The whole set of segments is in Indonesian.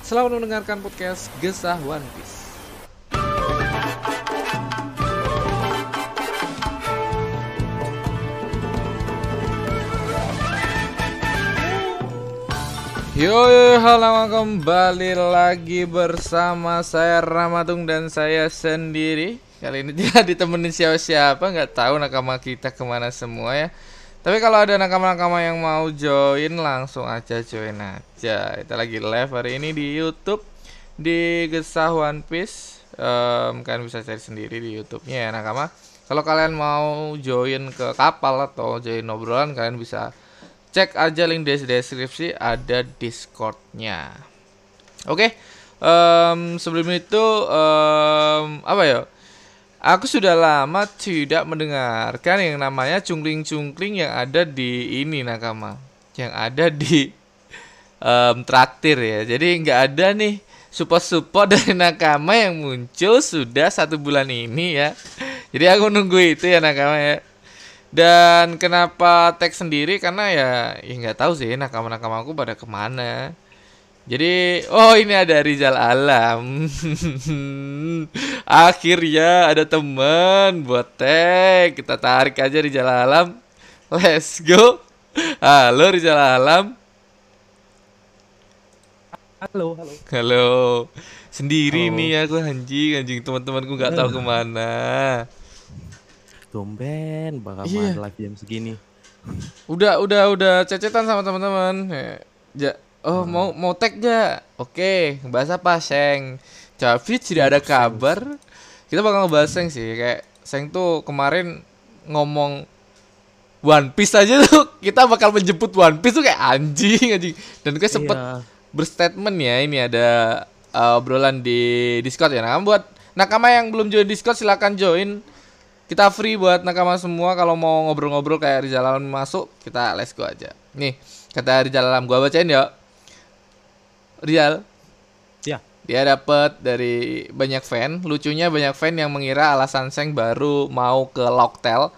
selamat mendengarkan podcast Gesah One Piece. Yo, yo halo kembali lagi bersama saya Ramatung dan saya sendiri. Kali ini tidak ditemenin siapa-siapa nggak tahu nakama kita ke mana semua ya Tapi kalau ada nakama-nakama yang mau join langsung aja join aja. Kita lagi live hari ini di Youtube Di Gesah One Piece. Um, Kalian bisa cari sendiri di Youtubenya ya nakama. Kalau kalian mau join ke kapal atau join obrolan kalian bisa cek aja link di deskripsi ada discordnya. Oke em, sebelum itu em, apa ya aku sudah lama tidak mendengarkan yang namanya cungkring-cungkring yang ada di ini nakama. Yang ada di em, traktir ya. Jadi nggak ada nih support-support dari nakama yang muncul sudah satu bulan ini ya. Jadi aku nunggu itu ya nakama ya. Dan kenapa tag sendiri? Karena ya ya nggak tahu sih nakama-nakama aku pada ke mana. Jadi oh ini ada Rizal Alam. Akhirnya ada teman buat tag. Kita tarik aja Rizal Alam. Let's go. Halo Rizal Alam. Halo halo. Halo. Sendiri Halo. nih aku anjing anjing teman-temanku nggak tahu ke mana. Tumben bakal Iya. live jam segini. Udah, udah, udah cecetan sama teman-teman. Ya, oh mau mau tag ja? Oke, bahas apa, Seng? Tapi tidak ada kabar. Kita bakal ngebahas Seng sih, kayak Seng tuh kemarin ngomong One Piece aja tuh kita bakal menjemput One Piece tuh kayak anjing anjing. Dan gue sempet Iya. berstatement ya ini ada uh, obrolan di Discord ya. Nah, buat nakama yang belum join Discord silakan join. Kita free buat nakama semua kalau mau ngobrol-ngobrol kayak Rizal Alam masuk, kita let's go aja. Nih, kata Rizal Alam gua bacain ya. Rizal, Ya. dia dapat dari banyak fan. Lucunya banyak fan yang mengira alasan Seng baru mau ke Locktel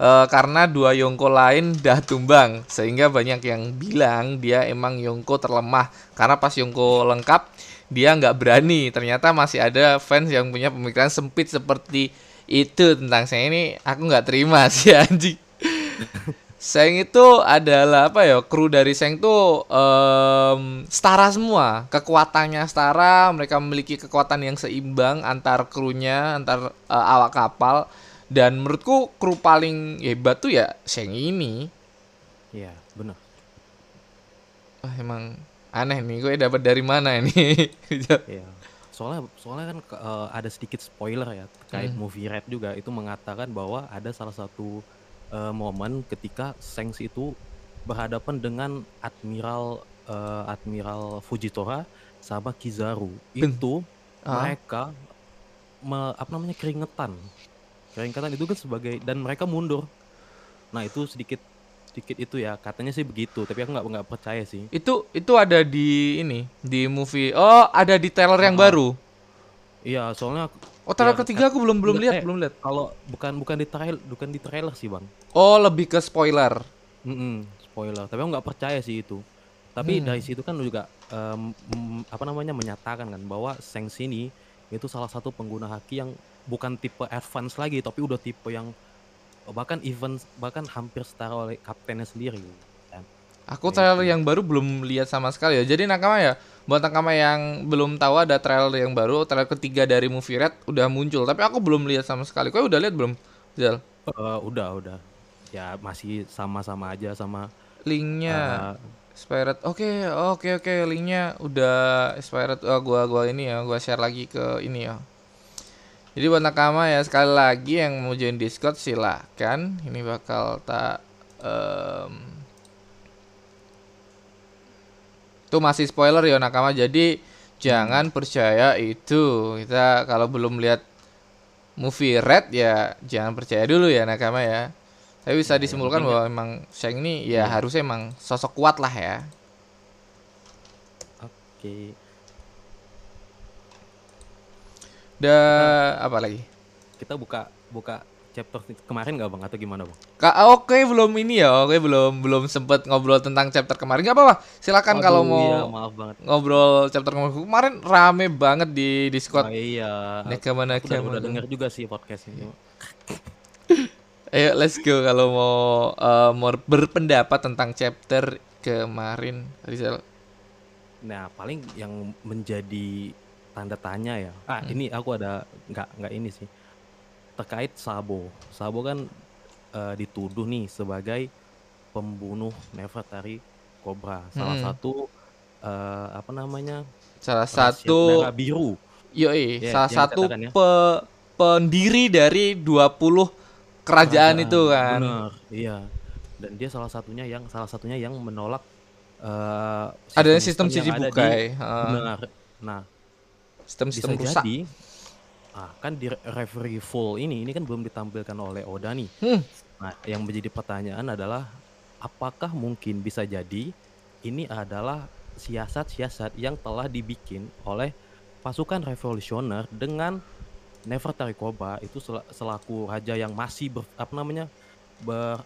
eh, karena dua Yongko lain dah tumbang. Sehingga banyak yang bilang dia emang Yongko terlemah karena pas Yongko lengkap dia nggak berani. Ternyata masih ada fans yang punya pemikiran sempit seperti itu tentang saya ini aku nggak terima sih anjing. Seng itu adalah apa ya kru dari Seng tuh em, setara semua kekuatannya setara mereka memiliki kekuatan yang seimbang antar krunya antar eh, awak kapal dan menurutku kru paling hebat tuh ya Seng ini Iya, benar. Wah, emang aneh nih gue dapat dari mana ini Iya. Soalnya soalnya kan eh, ada sedikit spoiler ya terkait Hmm. movie Red juga itu mengatakan bahwa ada salah satu eh, momen ketika Sengs itu berhadapan dengan Admiral eh, Admiral Fujitora sama Kizaru. Itu Ah. mereka me- apa namanya keringetan. Keringetan itu kan sebagai dan mereka mundur. Nah, itu sedikit sedikit itu ya katanya sih begitu tapi aku nggak nggak percaya sih itu itu ada di ini di movie oh ada di trailer yang Ah. baru iya soalnya oh trailer Yang- ketiga aku belum belum lihat eh. belum lihat kalau bukan bukan di trailer bukan di trailer sih bang oh lebih ke spoiler Mm-mm, spoiler tapi aku nggak percaya sih itu tapi Hmm. dari situ kan juga em, mm, apa namanya menyatakan kan bahwa Sengs ini itu salah satu pengguna haki yang bukan tipe advance lagi tapi udah tipe yang bahkan event bahkan hampir setara oleh kaptennya sendiri kan. Aku trailer gitu. yang baru belum lihat sama sekali ya. Jadi nakama ya, buat nakama yang belum tahu ada trailer yang baru, trailer ketiga dari movie Red udah muncul. Tapi aku belum lihat sama sekali. Kau udah lihat belum? Zal, Eh, udah udah ya masih sama-sama aja sama linknya eh, expired. Oke, oke, oke. Linknya udah expired. Oh, gua, gua ini ya, gua share lagi ke ini ya. Jadi buat nakama ya sekali lagi yang mau join Discord silakan. Ini bakal tak em, Itu masih spoiler ya nakama. Jadi jangan percaya itu. Kita kalau belum lihat movie Red ya jangan percaya dulu ya nakama ya. Tapi bisa Ya, yang disimpulkan bahwa emang Shang ini ya Iya. harusnya emang sosok kuat lah ya. Oke. Dan apa lagi? Kita buka buka chapter kemarin nggak bang atau gimana bang? Kak, oke belum ini ya, oke belum belum sempet ngobrol tentang chapter kemarin. Gak apa-apa, silakan kalau Aduh, mau iya, maaf banget. ngobrol chapter kemarin. Kemarin rame banget di Oh, Discord. iya. Nakama Aku udah, udah denger juga sih podcast ini. Ayo let's go kalau mau eh, mau berpendapat tentang chapter kemarin. Rizal. Nah, paling yang menjadi tanda tanya ya. Ah, Hmm. ini aku ada nggak nggak ini sih. Terkait Sabo. Sabo kan eh, dituduh nih sebagai pembunuh Nefertari Cobra. Salah Hmm. satu eh, apa namanya? Salah satu biru. yoi, Ya, salah satu ya. pe- pendiri dari 20 kerajaan itu kan. Benar, iya. Dan dia salah satunya yang salah satunya yang menolak eh Ada sistem yang ada di- Shichibukai. heeh. Benar. Nah, Sistem-sistem bisa rusak. jadi ah, kan di referee full ini ini kan belum ditampilkan oleh Oda nih. Hmm. Nah, yang menjadi pertanyaan adalah apakah mungkin bisa jadi ini adalah siasat-siasat yang telah dibikin oleh pasukan revolusioner dengan Nefertari Cobra itu sel- selaku raja yang masih ber, apa namanya ber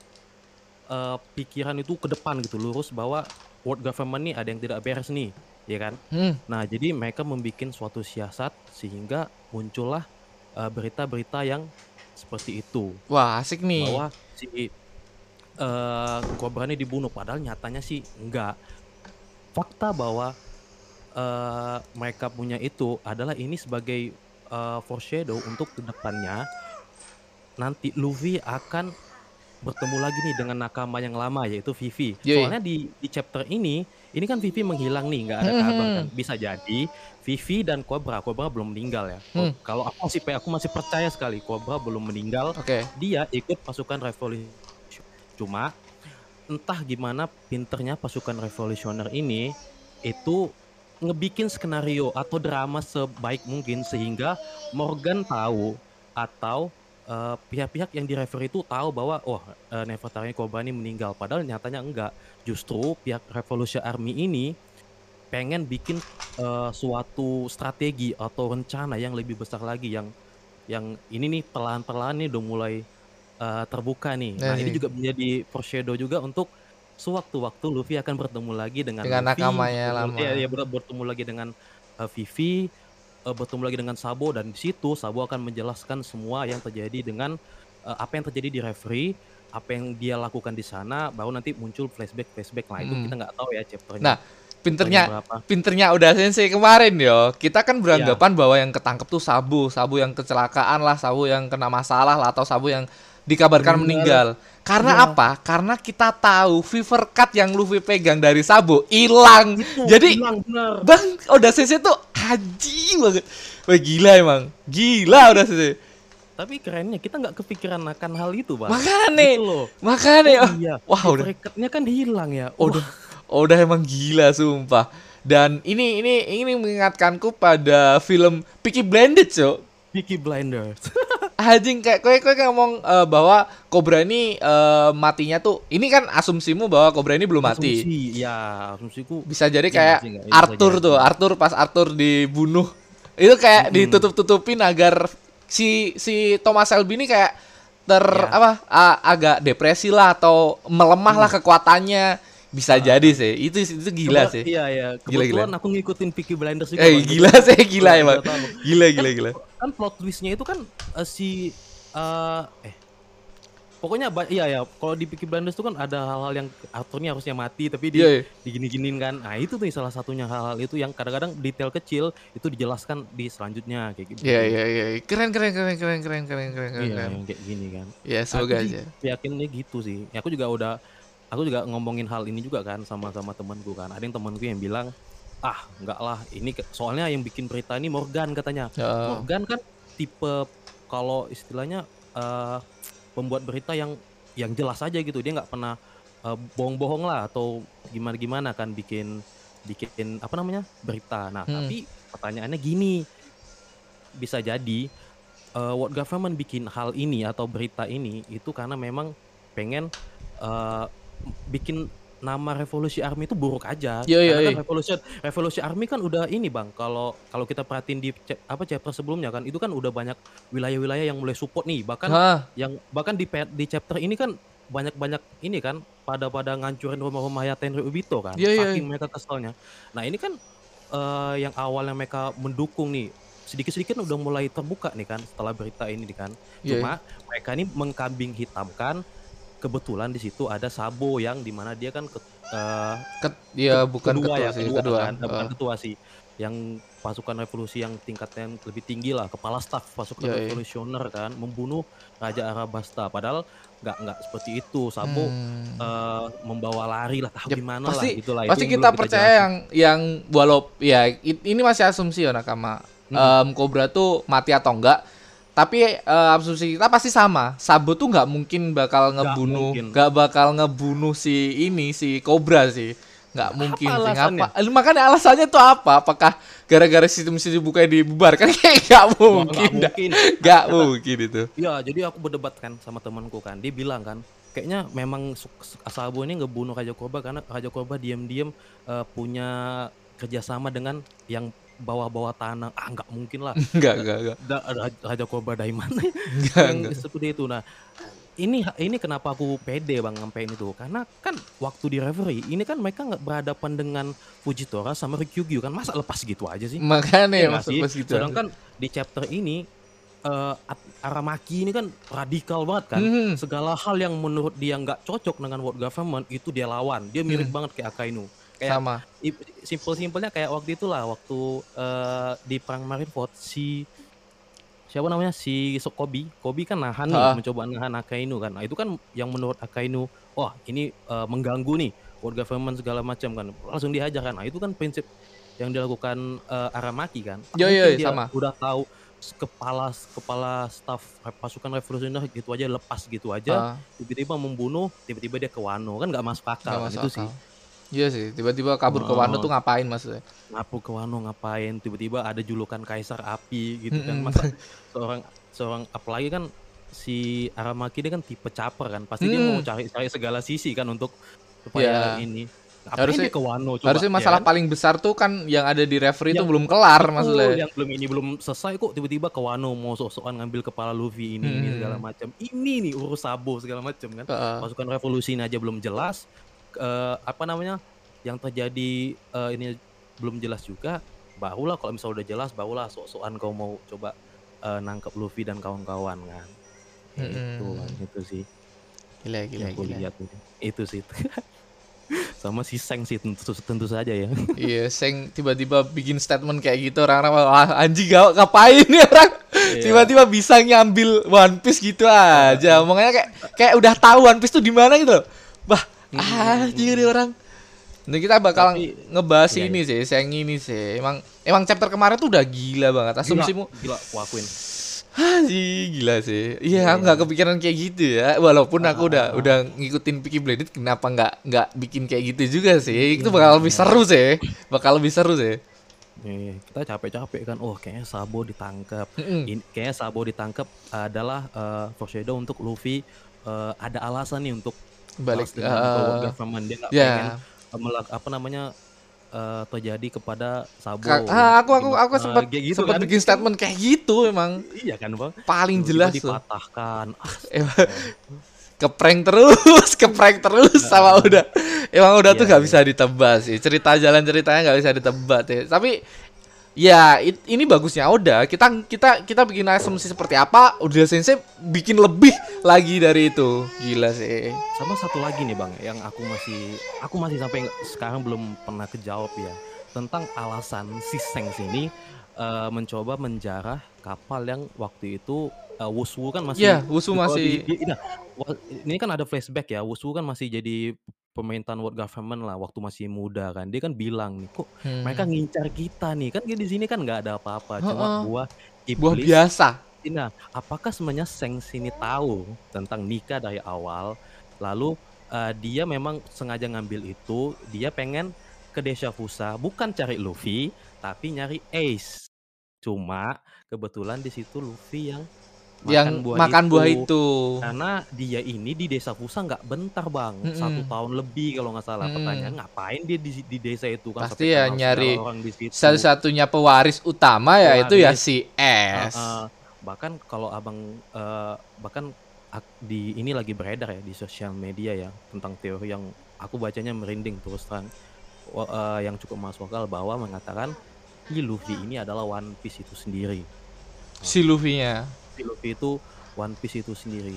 eh, pikiran itu ke depan gitu lurus bahwa world government nih ada yang tidak beres nih ya kan Hmm. Nah, jadi mereka membuat suatu siasat sehingga muncullah eh, berita-berita yang seperti itu Wah, asik nih. bahwa si eh Cobra ini dibunuh padahal nyatanya sih enggak. Fakta bahwa eh, mereka punya itu adalah ini sebagai eh, foreshadow untuk ke depannya nanti Luffy akan bertemu lagi nih dengan nakama yang lama yaitu Vivi. Yoi. Soalnya di di chapter ini ini kan Vivi menghilang nih, nggak ada kabar kan. Bisa jadi Vivi dan Cobra, Cobra belum meninggal ya. Hmm. Kalau aku masih aku masih percaya sekali Cobra belum meninggal Oke. dia ikut pasukan revolusi cuma entah gimana pinternya pasukan revolusioner ini itu ngebikin skenario atau drama sebaik mungkin sehingga Morgan tahu atau eh, pihak-pihak yang di referee itu tahu bahwa oh uh, Nefertari Cobra ini meninggal padahal nyatanya enggak justru pihak Revolution Army ini pengen bikin eh, suatu strategi atau rencana yang lebih besar lagi yang yang ini nih perlahan-perlahan nih udah mulai eh, terbuka nih. Nah, Nah, ini nih. juga menjadi foreshadow juga untuk sewaktu-waktu Luffy akan bertemu lagi dengan Dengan Luffy, nakamanya lama. Iya, iya, benar, bertemu lagi dengan eh, Vivi, eh, bertemu lagi dengan Sabo dan di situ Sabo akan menjelaskan semua yang terjadi dengan eh, apa yang terjadi di referee, apa yang dia lakukan di sana, baru nanti muncul flashback flashback. Nah, itu Hmm. kita nggak tahu ya chapternya. Nah, pinternya pinternya udah sensei kemarin yo. Kita kan beranggapan Iya. bahwa yang ketangkep tuh Sabu, Sabu yang kecelakaan lah, Sabu yang kena masalah lah atau Sabu yang dikabarkan meninggal. Karena Iya. apa? Karena kita tahu Fever Cut yang Luffy pegang dari Sabu hilang. Jadi hilang, bener. Bang, Oda Sensei tuh haji banget. Wah gila emang. Gila Oda Sensei. Tapi kerennya kita nggak kepikiran akan hal itu, Bang. Makanya, Gitu loh. makanya. Oh oh, iya. Wah, udah. Rekatnya kan hilang ya. Oda, Oda emang gila sumpah. Dan ini ini ini mengingatkanku pada film Peaky Blinders, Cok. Peaky Blinders. Anjing kayak kowe kowe ngomong eh, bahwa Cobra ini eh, matinya tuh ini kan asumsimu bahwa Cobra ini belum mati. Asumsi, ya, asumsiku. Bisa jadi Iya, kayak nggak? Iya, Arthur tuh. Arthur pas Arthur dibunuh. Itu kayak Mm-mm. ditutup-tutupin agar si si Thomas Shelby ini kayak ter Ya. apa a- agak depresi lah atau melemah lah kekuatannya. Bisa. Ah. jadi sih. Itu itu gila Keba- sih. Iya, iya. Gila, Kebetulan aku ngikutin Peaky Blinders juga. Eh gila Jadi, sih gila emang. Gila gila gila. Kan plot twistnya itu kan eh, si eh eh pokoknya iya ya kalau di Peaky Blinders itu kan ada hal-hal yang Arthurnya harusnya mati tapi di Iya. iya. digini-giniin kan. Nah, itu tuh salah satunya hal-hal itu yang kadang-kadang detail kecil itu dijelaskan di selanjutnya kayak gitu. Iya iya iya. Keren keren keren keren keren keren keren Iya, keren. yang kayak gini kan. Ya semoga Aku aja. Yakinnya gitu sih. Aku juga udah aku juga ngomongin hal ini juga kan sama sama temanku kan. Ada yang temanku yang bilang, "Ah, enggak lah, ini soalnya yang bikin berita ini Morgan katanya." Ya. Morgan kan tipe kalau istilahnya eh, pembuat berita yang yang jelas aja gitu. Dia nggak pernah eh, bohong-bohong lah atau gimana-gimana kan bikin bikin apa namanya? berita. Nah, Hmm. tapi pertanyaannya gini, bisa jadi uh, world government bikin hal ini atau berita ini itu karena memang pengen uh, bikin nama revolusi army itu buruk aja. Iya, iya, kan iya. revolusi revolusi army kan udah ini bang. Kalau kalau kita perhatiin di apa chapter sebelumnya kan itu kan udah banyak wilayah-wilayah yang mulai support nih. Bahkan Hah, yang bahkan di di chapter ini kan banyak-banyak ini kan pada pada ngancurin rumah-rumah ya Ubito kan. Iya, iya, Saking mereka keselnya. Nah ini kan eh, yang awalnya mereka mendukung nih sedikit-sedikit udah mulai terbuka nih kan setelah berita ini nih kan. Iya, Cuma mereka ini mengkambing hitamkan kebetulan di situ ada Sabo yang di mana dia kan ke, eh, Ket- ya bukan kedua ketua ya, sih, kedua, kedua. kan, bukan Heeh. ketua sih. Yang pasukan revolusi yang tingkatnya yang lebih tinggi lah, kepala staf pasukan iya. revolusioner kan, membunuh Raja Arabasta. Padahal nggak nggak seperti itu. Sabo Hmm. eh, membawa lari lah, tahu Ya, gimana pasti lah, itulah. Itu pasti yang kita percaya jelasin. yang yang walau ya ini masih asumsi ya nakama. Hmm. Em, Cobra tuh mati atau enggak? Tapi eh, asumsi kita pasti sama. Sabo tuh nggak mungkin bakal ngebunuh, nggak bakal ngebunuh si ini si Cobra sih. Nggak mungkin sih. alasannya? Ngapa? Eh, Makanya alasannya tuh apa? Apakah gara-gara sistem-sistem buka dibubarkan? Kayak nggak mungkin. nggak mungkin. Nggak mungkin itu. Ya, jadi aku berdebat kan sama temanku kan. Dia bilang kan, kayaknya memang Sabo ini ngebunuh Raja Korba karena Raja Korba diam-diam eh, punya kerjasama dengan yang bawah-bawah tanah. Ah, nggak mungkin lah. Nggak, nggak, nggak. Da- Raja- Korba dari mana? Yang nggak. seperti itu. Nah, ini ini kenapa aku pede bang ngampein itu? Karena kan waktu di Reverie ini kan mereka nggak berhadapan dengan Fujitora sama Ryukyu kan masa lepas gitu aja sih? Makanya ya nggak maksud sih? pas gitu. Sedangkan di chapter ini eh, At- Aramaki ini kan radikal banget kan. Hmm. Segala hal yang menurut dia nggak cocok dengan world government itu dia lawan. Dia mirip Hmm. banget kayak Akainu. Kayak sama. simpel-simpelnya kayak waktu itulah waktu eh, di perang Marineford si siapa namanya si Kobi Kobi kan nahan nih Ha. mencoba nahan Akainu kan nah itu kan yang menurut Akainu wah ini eh, mengganggu nih world government segala macam kan langsung dihajar kan nah itu kan prinsip yang dilakukan eh, Aramaki kan Yo, yo, dia sama. udah tahu kepala kepala staf pasukan revolusioner gitu aja lepas gitu aja Ah. tiba-tiba membunuh tiba-tiba dia ke Wano kan nggak masuk akal Nggak kan, masuk itu sih akal. Iya sih, tiba-tiba kabur ke Wano Oh. tuh ngapain maksudnya? ngapu ke Wano ngapain tiba-tiba ada julukan kaisar api gitu kan masa seorang seorang apalagi kan si Aramaki dia kan tipe caper kan pasti dia mau Hmm. cari cari segala sisi kan untuk supaya ini ngapain Harusnya- ke Wano coba Harusnya ya masalah kan? paling besar tuh kan yang ada di referee itu Yang- belum kelar maksudnya. yang belum ini belum selesai kok tiba-tiba ke Wano mau sok-sokan ngambil kepala Luffy ini ini Hmm. segala macam ini nih urus Sabo segala macam kan Heeh. pasukan revolusi ini aja belum jelas Eh, apa namanya yang terjadi eh, ini belum jelas juga barulah kalau misalnya udah jelas barulah sok-sokan kau mau coba eh, nangkep Luffy dan kawan-kawan kan itu Mm-mm. kan itu sih Gila, gila, yang gila. lihat itu. itu sih sama si Seng sih tentu tentu saja ya Iya, Seng tiba-tiba bikin statement kayak gitu orang-orang wah anjing gak ngapain nih orang Iya. tiba-tiba bisa ngambil One Piece gitu aja. Makanya kayak kayak udah tahu One Piece tuh di mana gitu. loh. Bah, Hmm. anjing nih orang. Nah, kita bakal Tapi- ngebahas Iya, ini sih, Seng ini sih. Emang emang chapter kemarin tuh udah gila banget. Asumsimu gila, gila aku akuin Haji, gila sih. Iya, Iya. aku nggak kepikiran kayak gitu ya. Walaupun aku Ah, udah ah, ah. udah ngikutin Peaky Blinded, kenapa nggak nggak bikin kayak gitu juga sih? Itu Iya, bakal lebih iya. seru sih. Bakal lebih seru sih. Nih, kita capek-capek kan oh kayaknya Sabo ditangkap Mm-mm. ini kayaknya Sabo ditangkap adalah eh, foreshadow untuk Luffy eh, ada alasan nih untuk Balik eh, world government dia nggak ya. pengen eh, melak- apa namanya eh, terjadi kepada Sabo. Ka- ah, aku aku aku Eh, sempat kayak gitu sempat kan. bikin statement kayak gitu emang Iya kan bang. paling Tiba-tiba jelas tuh. dipatahkan. Ah, keprank terus, keprank terus sama udah. Emang udah tuh Iya, nggak iya. bisa ditebak sih. Cerita jalan ceritanya nggak bisa ditebak ya. Tapi ya it- ini bagusnya udah. Kita kita kita bikin asumsi seperti apa udah sensei bikin lebih lagi dari itu. Gila sih. Sama satu lagi nih bang, yang aku masih aku masih sampai sekarang belum pernah kejawab ya tentang alasan si Seng sini eh, mencoba menjarah kapal yang waktu itu eh, Wushu kan masih Wushu di- masih. di- di- nah, wa- ini kan ada flashback ya Wushu kan masih jadi pemerintahan world government lah waktu masih muda kan dia kan bilang nih kok Hmm. mereka ngincar kita nih kan di sini kan nggak ada apa-apa cuma Heeh. buah iblis buah biasa Nah, apakah sebenarnya Seng sini tahu tentang nikah dari awal? Lalu eh, dia memang sengaja ngambil itu, dia pengen ke desa Fusa, bukan cari Luffy, tapi nyari Ace. Cuma kebetulan di situ Luffy yang yang buah makan buah itu. Karena dia ini di desa Fusa nggak bentar bang, satu Mm-mm. tahun lebih kalau nggak salah. Mm. Pertanyaan ngapain dia di, di desa itu kan? Pasti ya nyari. Satu-satunya pewaris utama ya itu ya Pewaris. si S. Uh, uh, bahkan kalau abang uh, bahkan di ini lagi beredar ya di sosial media ya tentang teori yang aku bacanya merinding terus terang uh, yang cukup masuk akal bahwa mengatakan si Luffy ini adalah One Piece itu sendiri. Si Luffy-nya. Si Luffy itu One Piece itu sendiri.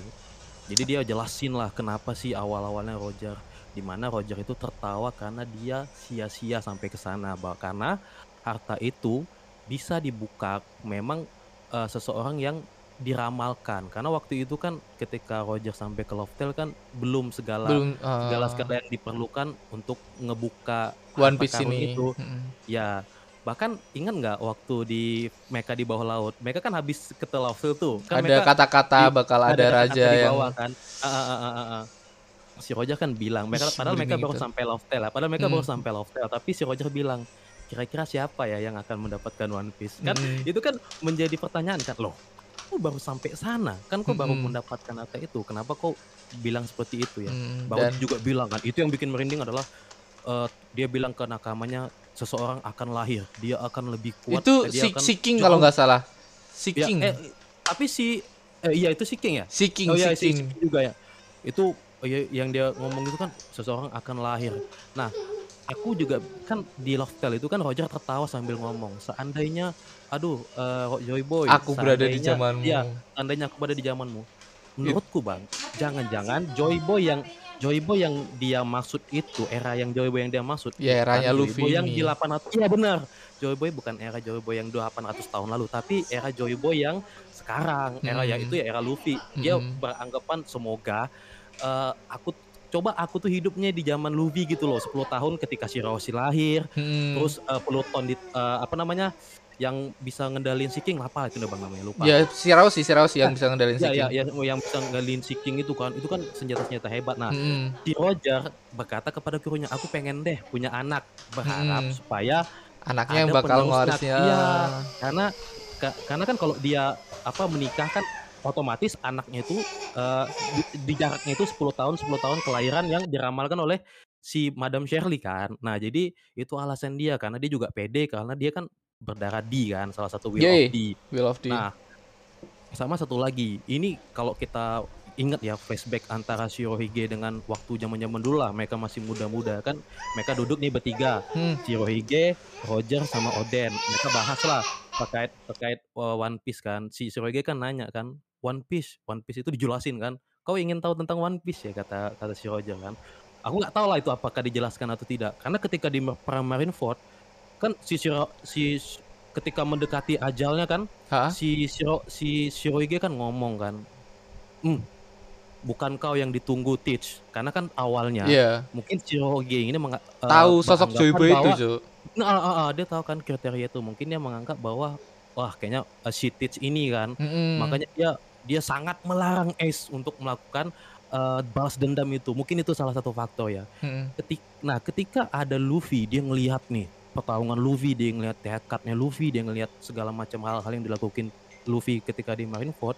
Jadi dia jelasin lah kenapa sih awal-awalnya Roger di mana Roger itu tertawa karena dia sia-sia sampai ke sana karena harta itu bisa dibuka memang eh, seseorang yang diramalkan karena waktu itu kan ketika Roger sampai ke Loftel kan belum segala Belum segala uh, segala yang diperlukan untuk ngebuka One Piece ini. itu Mm. ya bahkan ingat nggak waktu di mereka di bawah laut mereka kan habis ke tuh kan Ada kata-kata bakal ada kata-kata raja di yang bawah kan. Ah, ah, ah. Si Roger kan bilang, mereka, padahal mereka baru itu. sampai Loftel lah, padahal mereka baru Hmm. sampai Loftel, tapi si Roger bilang, kira-kira siapa ya yang akan mendapatkan One Piece? Kan Mm. itu kan menjadi pertanyaan kan, loh, kok baru sampai sana? Kan kok baru Mm-mm. mendapatkan harta itu? Kenapa kok bilang seperti itu ya? Mm, Bahwa dan juga bilang kan, itu yang bikin merinding adalah eh, dia bilang ke nakamanya seseorang akan lahir, dia akan lebih kuat, itu eh, dia si, akan si King jauh- kalau nggak salah. Si Ya, King. eh, tapi si eh, iya itu si King ya? si King, Oh iya, si si King. Juga ya. Itu oh iya, yang dia ngomong itu kan seseorang akan lahir. Nah, aku juga kan di Loftel itu kan Roger tertawa sambil ngomong, seandainya aduh eh, Joy Boy, Aku berada di zamanmu. Iya, seandainya aku berada di zamanmu. Menurutku, Bang, jangan-jangan Joy Boy yang Joy Boy yang dia maksud itu, era yang Joy Boy yang dia maksud. Ya, eranya bukan Joy Luffy Boy yang di 800. Iya benar. Joy Boy bukan era Joy Boy yang 800 tahun lalu, tapi era Joy Boy yang sekarang. Era yang Hmm. itu ya era Luffy. Dia Hmm. beranggapan semoga eh, aku coba aku tuh hidupnya di zaman Luffy gitu loh, 10 tahun ketika Shirahoshi lahir, Mm. terus eh, Pluton di eh, apa namanya? Yang bisa ngendalin si King apa itu udah bang namanya lupa. ya si Rausi, si Rausi yang bisa ngendalin si Ya, ya, King. ya, yang bisa ngendalin si King itu kan, itu kan senjata-senjata hebat. Nah, Mm. si Roger berkata kepada gurunya, aku pengen deh punya anak, berharap Hmm. supaya Anaknya yang bakal penerusnya. ngewarisnya. Iya. karena ka- karena kan kalau dia apa menikah kan otomatis anaknya itu eh, di, di jaraknya itu 10 tahun 10 tahun kelahiran yang diramalkan oleh si Madam Shirley kan. Nah, jadi itu alasan dia karena dia juga pede karena dia kan berdarah D kan, salah satu will Yoi. of D. Will of the Nah, sama satu lagi, ini kalau kita ingat ya flashback antara Shirohige dengan waktu zaman-zaman dulu lah, mereka masih muda-muda kan, mereka duduk nih bertiga, Hmm. Shirohige, Roger sama Oden. Mereka bahas lah terkait terkait uh, One Piece kan. Si Shirohige kan nanya kan, One Piece, One Piece itu dijelasin kan. Kau ingin tahu tentang One Piece ya kata kata si Roger kan. Aku nggak tahu lah itu apakah dijelaskan atau tidak. Karena ketika di perang Marineford kan si Shiro, si ketika mendekati ajalnya kan Hah? si Shiro si Shirohige kan ngomong kan hmm bukan kau yang ditunggu Teach karena kan awalnya Iya. mungkin Shirohige ini menga- eh, Tahu sosok beranggapan Joyboy itu, Cuk. nah ah, ah, ah, dia tahu kan kriteria itu mungkin dia menganggap bahwa wah kayaknya eh, si Teach ini kan Mm-mm. makanya dia dia sangat melarang Ace untuk melakukan eh, balas dendam itu mungkin itu salah satu faktor ya Mm-mm. ketik nah ketika ada Luffy dia ngelihat nih pertarungan Luffy dia ngelihat tekadnya Luffy dia ngelihat segala macam hal-hal yang dilakukan Luffy ketika di Marineford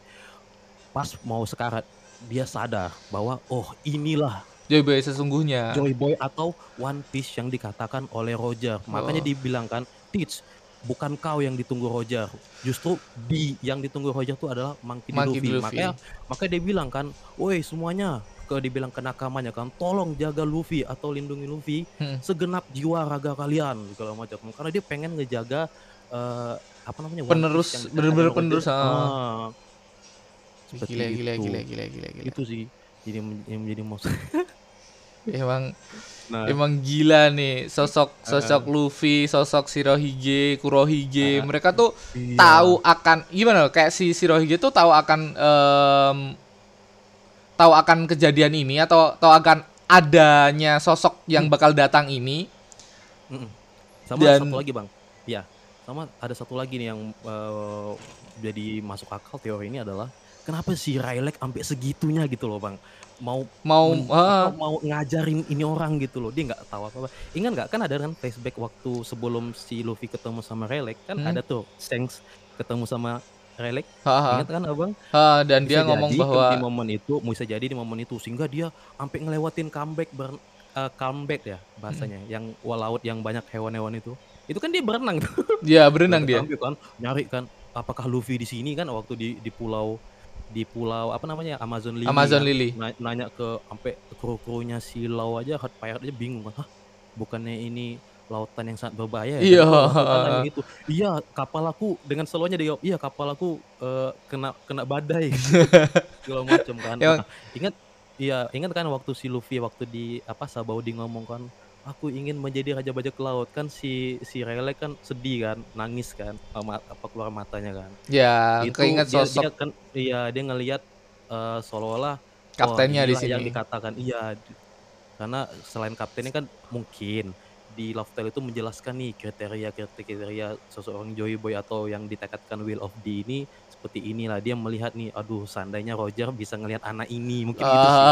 pas mau sekarat dia sadar bahwa oh inilah Joyboy sesungguhnya. Joy Boy atau One Piece yang dikatakan oleh Roger makanya Oh. dibilangkan Teach bukan kau yang ditunggu Roger justru di yang ditunggu Roger itu adalah Monkey. Monkey. Luffy. Luffy. makanya makanya dia bilang kan woi semuanya ke dibilang ke nakamanya kan tolong jaga Luffy atau lindungi Luffy Hmm. segenap jiwa raga kalian segala macam karena dia pengen ngejaga eh, apa namanya Penerus, bener-bener penerus, ah. Ah, seperti Gila, gila, itu. gila, gila, gila, gila. itu sih jadi menjadi most Emang nah emang gila nih sosok sosok Luffy, sosok Shirohige, Kurohige. Ah, Mereka tuh iya. tahu akan gimana loh, kayak si Shirohige tuh tahu akan em, tahu akan kejadian ini atau tahu akan adanya sosok yang Hmm. bakal datang ini. Mm-mm. Sama Dan- satu lagi bang, ya sama ada satu lagi nih yang eh, jadi masuk akal teori ini adalah kenapa si Rylek sampai segitunya gitu loh bang mau Mau men- apa, mau ngajarin ini orang gitu loh. Dia nggak tahu apa apa ingat nggak kan ada kan flashback waktu sebelum si Luffy ketemu sama Rylek kan Hmm. ada tuh Shanks ketemu sama Rylek ha, ha, ingat kan abang? Ha, dan dia Bisa ngomong jadi bahwa di momen itu bisa jadi di momen itu sehingga dia sampai ngelewatin comeback ber, eh, comeback ya bahasanya yang laut yang banyak hewan-hewan itu. Itu kan dia berenang tuh. Dia berenang dia. Kan nyari kan apakah Luffy di sini kan waktu di di pulau di pulau apa namanya Amazon Lily Amazon kan? Lily. Na- nanya ke sampai kru-krunya si Lau aja Hot Pirate aja bingung kan Hah bukannya ini lautan yang sangat berbahaya ya?" Iya. Kan gitu iya kapal aku dengan selonya dia iya kapal aku eh, kena kena badai segala macam kan Nah, ingat iya ingat kan waktu si Luffy waktu di apa Sabaudi ngomong kan aku ingin menjadi raja bajak laut. Kan si si Rayleigh kan sedih kan nangis kan sama apa keluar matanya kan. Ya, itu keinget dia, sosok dia kan iya dia ngelihat eh, seolah-olah kaptennya di inilah yang sini. dikatakan. Iya karena selain kaptennya kan mungkin di Love Tale itu menjelaskan nih kriteria kriteria seseorang Joy Boy atau yang ditekatkan Will of D ini seperti inilah. Dia melihat nih aduh seandainya Roger bisa ngelihat anak ini. Mungkin gitu sih.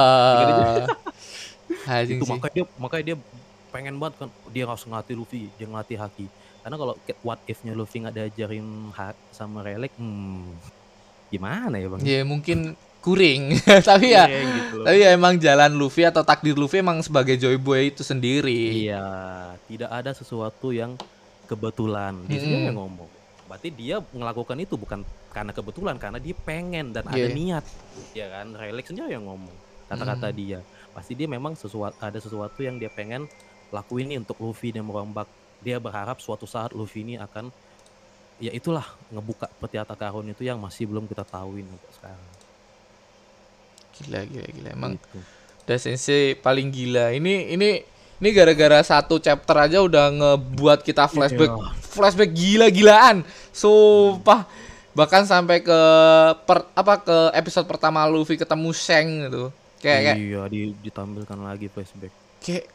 Ah, anjing itu makanya dia makanya dia pengen banget kan dia harus ngelatih Luffy dia ngelatih Haki karena kalau what if-nya Luffy nggak diajarin hak sama Rayleigh hmm, gimana ya bang Ya mungkin kuring, tapi ya Iya, gitu loh. tapi ya emang jalan Luffy atau takdir Luffy emang sebagai Joy Boy itu sendiri. Iya, tidak ada sesuatu yang kebetulan. Dia sendiri Mm-mm. yang ngomong. Berarti dia melakukan itu bukan karena kebetulan, karena dia pengen dan ada Iya. niat. Ya kan, Relax sendiri yang ngomong. Kata-kata Mm. dia. Pasti dia memang sesuatu ada sesuatu yang dia pengen lakuin nih untuk Luffy dan merombak. Dia berharap suatu saat Luffy ini akan ya itulah ngebuka peti harta karun itu yang masih belum kita tahuin sampai sekarang. Gila gila gila emang Gitu. udah sensei paling gila. Ini ini ini gara-gara satu chapter aja udah ngebuat kita flashback Iya. flashback gila-gilaan. Sumpah. Bahkan sampai ke per, apa ke episode pertama Luffy ketemu Shang gitu. Kayak kayak iya, di- ditampilkan lagi flashback. kayak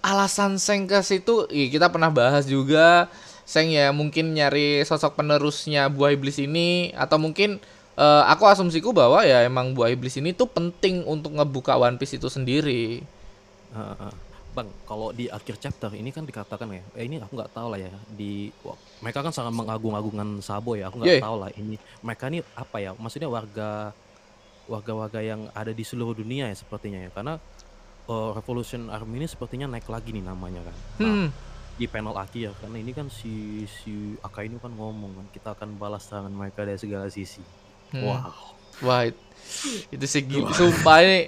alasan Seng ke situ ih, kita pernah bahas juga Seng ya mungkin nyari sosok penerusnya buah iblis ini atau mungkin eh, aku asumsiku bahwa ya emang buah iblis ini tuh penting untuk ngebuka One Piece itu sendiri. Ah. Bang, kalau di akhir chapter ini kan dikatakan ya, eh ini aku nggak tahu lah ya di wah, mereka kan sangat mengagung-agungkan Sabo ya, aku Yeah. nggak tahu lah ini mereka ini apa ya, maksudnya warga warga-warga yang ada di seluruh dunia ya sepertinya ya, karena eh, Revolution Army ini sepertinya naik lagi nih namanya kan. Nah, Hmm. di panel akhir karena ini kan si si Aka ini kan ngomong kan kita akan balas serangan mereka dari segala sisi. Hmm. Wow. Wah, it- itu sih gila. Sumpah ini.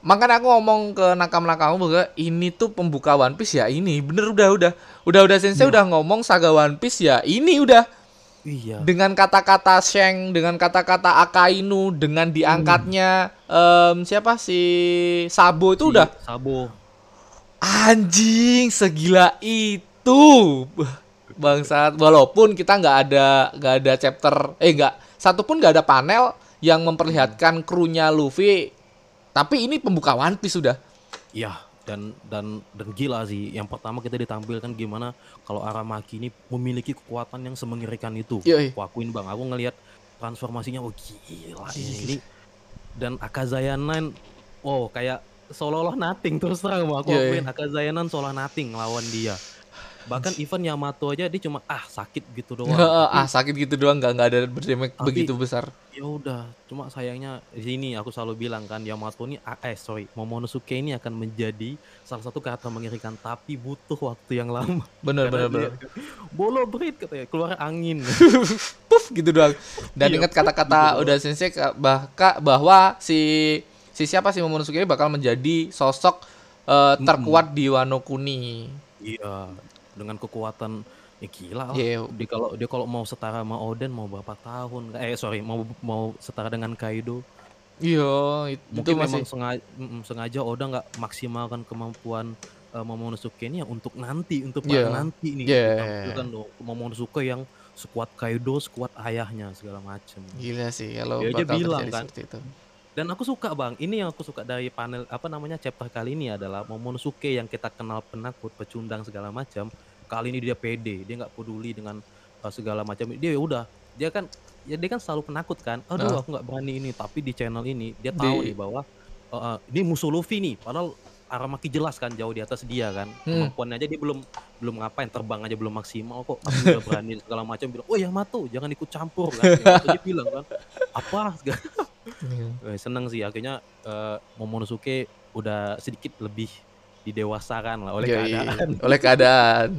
Makanya aku ngomong ke nakam-nakamu bahwa ini tuh pembuka One Piece ya ini. Bener udah udah. Udah udah sensei udah ngomong saga One Piece ya ini udah. Iya. dengan kata-kata Sheng, dengan kata-kata Akainu, dengan diangkatnya em, siapa si Sabo itu Si udah Sabo. anjing segila itu. Bangsat, walaupun kita nggak ada nggak ada chapter eh nggak satu pun nggak ada panel yang memperlihatkan krunya Luffy. Tapi ini pembuka One Piece sudah. Iya dan dan dan gila sih. Yang pertama kita ditampilkan gimana kalau Aramaki ini memiliki kekuatan yang semengerikan itu. Yoi. Aku akuin bang, aku ngelihat transformasinya, oh gila ini. ini. Dan Akazaya Nine, oh kayak seolah-olah nothing terus terang bang. Aku Yoi. akuin Akazaya Nine seolah nothing lawan dia. Bahkan even Yamato aja dia cuma ah sakit gitu doang. ah sakit gitu doang nggak nggak ada berdamage Tapi- begitu besar. Ya udah cuma sayangnya di sini aku selalu bilang kan Yamato ini ah, eh sorry Momonosuke ini akan menjadi salah satu karakter mengerikan tapi butuh waktu yang lama Bener bener Karena bener. dia- bolo berit katanya keluar angin puff gitu doang. Dan Iya, ingat kata-kata gitu udah sensei ka- bahka bahwa si si siapa sih Momonosuke ini bakal menjadi sosok eh, terkuat di Wano Kuni. iya dengan kekuatan ya gila lah Iya. dia kalau dia kalau mau setara sama Oden mau berapa tahun eh sorry mau mau setara dengan Kaido Iya, it- itu mungkin masih memang sengaja, sengaja Oda nggak maksimalkan kemampuan uh, Momonosuke ini ya untuk nanti untuk perang nanti nih Iya. ditampilkan dong Momonosuke yang sekuat Kaido sekuat ayahnya segala macem gila sih kalau Dia aja bakal bilang kan. seperti itu. dan aku suka bang ini yang aku suka dari panel apa namanya chapter kali ini adalah Momonosuke yang kita kenal penakut pecundang segala macam kali ini dia pede dia nggak peduli dengan uh, segala macam dia ya udah dia kan ya dia kan selalu penakut kan. Aduh, Heeh. aku nggak berani ini. Tapi di channel ini dia tahu Di nih bahwa eh, eh, ini musuh Luffy nih. Padahal Aramaki jelas kan jauh di atas dia kan. Hmm. Kemampuannya aja dia belum belum ngapain terbang aja belum maksimal kok. Tapi udah berani segala macam bilang, "Oh Yamato, jangan ikut campur." Kan. Yamato dia bilang kan, "Apa?" Eh, seneng sih akhirnya eh, Momonosuke udah sedikit lebih didewasakan lah oleh Yoi. keadaan. oleh keadaan